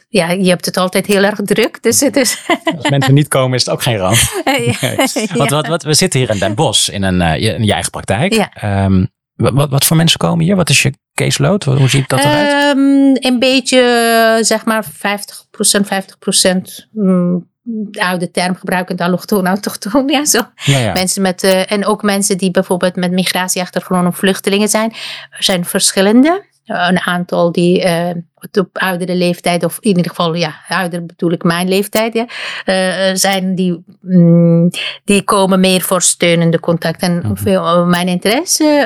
ja, je hebt het altijd heel erg druk. Dus het is. Als mensen niet komen, is het ook geen ramp. ja. Want wat, wat, we zitten hier in Den Bosch in een, in je eigen praktijk. Ja. Um, wat, wat voor mensen komen hier? Wat is je caseload? Hoe ziet dat eruit? Um, een beetje, zeg maar, 50%, 50% mm, oude term gebruikend, allochtoon, autochtoon. Ja, zo. Ja, ja. Mensen met, uh, en ook mensen die bijvoorbeeld met migratieachtergrond of vluchtelingen zijn. Er zijn verschillende. Een aantal die uh, op oudere leeftijd, of in ieder geval, ja, ouder bedoel ik mijn leeftijd, ja, uh, zijn die, mm, die komen meer voor steunende contact. En mm -hmm. mijn interesse,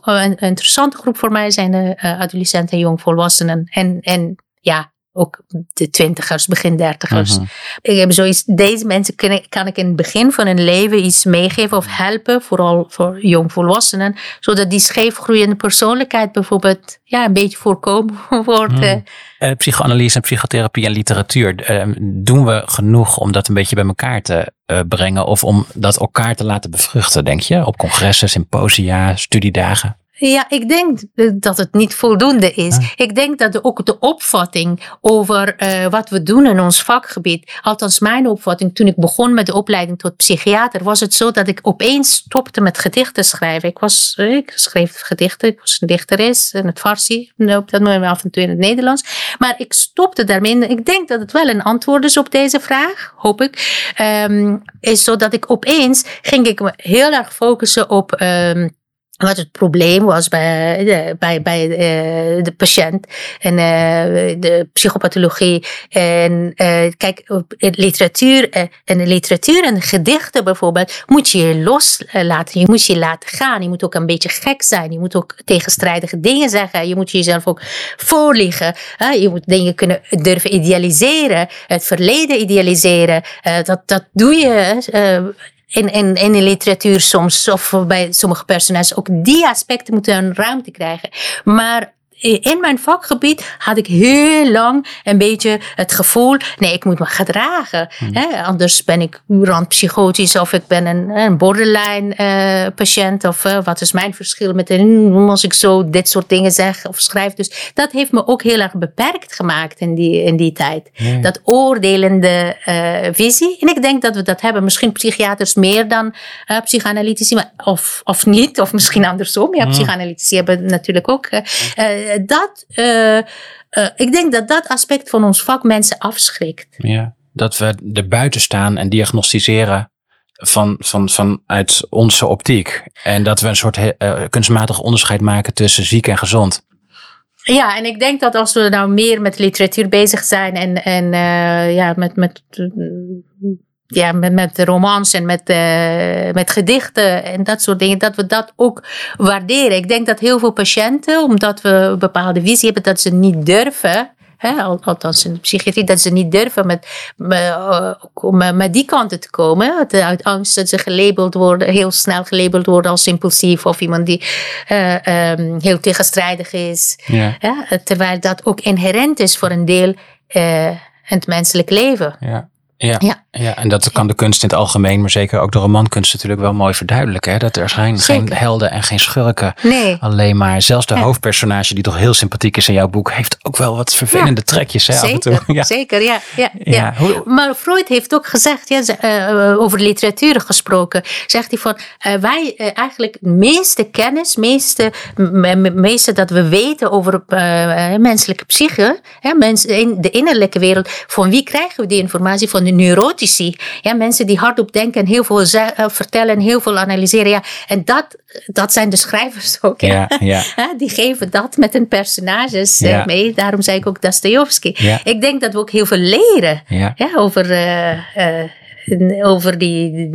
een interessante groep voor mij zijn de adolescenten en jongvolwassenen. En, en ja, ook de twintigers, begin dertigers. Uh Ik heb zoiets, deze mensen kan, kan ik in het begin van hun leven iets meegeven of helpen, vooral voor jongvolwassenen, zodat die scheefgroeiende persoonlijkheid bijvoorbeeld ja, een beetje voorkomen wordt. Uh, psychoanalyse en psychotherapie en literatuur, uh, doen we genoeg om dat een beetje bij elkaar te brengen of om dat elkaar te laten bevruchten, denk je? Op congressen, symposia, studiedagen? Ja, ik denk dat het niet voldoende is. Ik denk dat ook de opvatting over uh, wat we doen in ons vakgebied, althans mijn opvatting toen ik begon met de opleiding tot psychiater, was het zo dat ik opeens stopte met gedichten schrijven. Ik, was, eh, ik schreef gedichten, ik was een dichteres in het Farsi, op dat moment af en toe in het Nederlands. Maar ik stopte daarmee. Ik denk dat het wel een antwoord is op deze vraag, hoop ik. Um, is zo dat ik opeens ging ik me heel erg focussen op um, wat het probleem was bij de, bij, bij uh, de patiënt en uh, de psychopathologie. En kijk, literatuur en de literatuur en de gedichten bijvoorbeeld moet je je loslaten. Je moet je laten gaan. Je moet ook een beetje gek zijn. Je moet ook tegenstrijdige dingen zeggen. Je moet jezelf ook voorliggen. Je moet dingen kunnen durven idealiseren. Het verleden idealiseren. Dat, dat doe je in, in, in de literatuur soms, of bij sommige personages, ook die aspecten moeten een ruimte krijgen. Maar in mijn vakgebied had ik heel lang een beetje het gevoel, nee, ik moet me gedragen. Hmm. Hè? Anders ben ik randpsychotisch of ik ben een, een borderline uh, patiënt. Of uh, wat is mijn verschil met een, als ik zo dit soort dingen zeg of schrijf. Dus dat heeft me ook heel erg beperkt gemaakt in die, in die tijd. Dat oordelende uh, visie. En ik denk dat we dat hebben. Misschien psychiaters meer dan psychoanalytici, maar, of, of niet. Of misschien andersom. Ja, psychoanalytici hebben natuurlijk ook dat, uh, uh, ik denk dat dat aspect van ons vak mensen afschrikt. Ja, dat we er buiten staan en diagnosticeren van, van, vanuit onze optiek. En dat we een soort uh, kunstmatig onderscheid maken tussen ziek en gezond. Ja, en ik denk dat als we nou meer met literatuur bezig zijn en, en ja, met, met ja, met, met romans en met, uh, met gedichten en dat soort dingen, dat we dat ook waarderen. Ik denk dat heel veel patiënten, omdat we een bepaalde visie hebben, dat ze niet durven. Hè, althans in de psychiatrie, dat ze niet durven met, met, met, met die kanten te komen. Uit angst dat ze gelabeld worden, heel snel gelabeld worden als impulsief of iemand die uh, um, heel tegenstrijdig is. Ja. Ja, terwijl dat ook inherent is voor een deel uh, in het menselijk leven. Ja. Ja, ja. ja. en dat kan de kunst in het algemeen, maar zeker ook de romankunst natuurlijk wel mooi verduidelijken. Hè? Dat er zijn geen helden en geen schurken. Nee. Alleen maar zelfs de hoofdpersonage, die toch heel sympathiek is in jouw boek, heeft ook wel wat vervelende trekjes. Hè, zeker, af en toe. Ja. zeker, ja. ja, ja. Maar Freud heeft ook gezegd, ja, uh, over literatuur gesproken, zegt hij van uh, wij uh, eigenlijk de meeste kennis, meeste, meeste dat we weten over menselijke psyche, hè, mens, in de innerlijke wereld, van wie krijgen we die informatie? Van de neurotici. Ja, mensen die hardop denken en heel veel vertellen en heel veel analyseren. Ja, en dat, dat zijn de schrijvers ook. Ja, ja. Die geven dat met hun personages mee. Daarom zei ik ook Dostoevsky. Ik denk dat we ook heel veel leren ja. over, uh, over die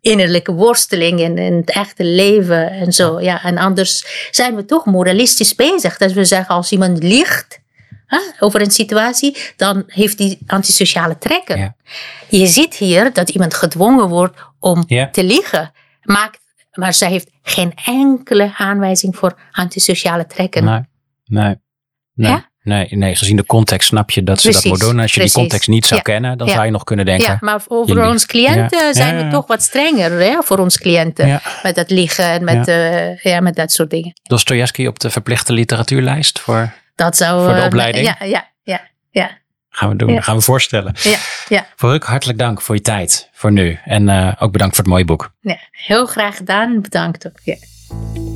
innerlijke worsteling en, het echte leven en zo. Ja, en anders zijn we toch moralistisch bezig. Dat we zeggen, als iemand liegt over een situatie, dan heeft die antisociale trekken. Je ziet hier dat iemand gedwongen wordt om te liegen. Maakt, maar zij heeft geen enkele aanwijzing voor antisociale trekken. Nee, nee. nee. Nee, nee, gezien de context snap je dat ze dat moet doen. Als je die context niet zou kennen, dan zou je nog kunnen denken. Ja, maar voor ons cliënten zijn we toch wat strenger hè, voor ons cliënten. Met dat liegen en met, uh, ja, met dat soort dingen. Dostoevsky op de verplichte literatuurlijst voor, dat zou, voor de eh, opleiding? Ja, ja, ja. ja. Gaan we doen, gaan we voorstellen. Ja, ja. Voor hartelijk dank voor je tijd, voor nu. En uh, ook bedankt voor het mooie boek. Ja, heel graag gedaan, bedankt ook. Ja.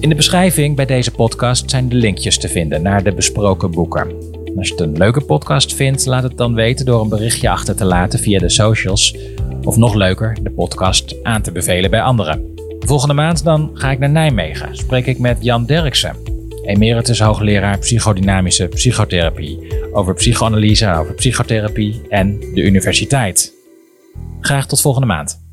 In de beschrijving bij deze podcast zijn de linkjes te vinden naar de besproken boeken. Als je het een leuke podcast vindt, laat het dan weten door een berichtje achter te laten via de socials. Of nog leuker, de podcast aan te bevelen bij anderen. Volgende maand dan ga ik naar Nijmegen. Spreek ik met Jan Derksen, emeritus hoogleraar psychodynamische psychotherapie, over psychoanalyse, over psychotherapie en de universiteit. Graag tot volgende maand.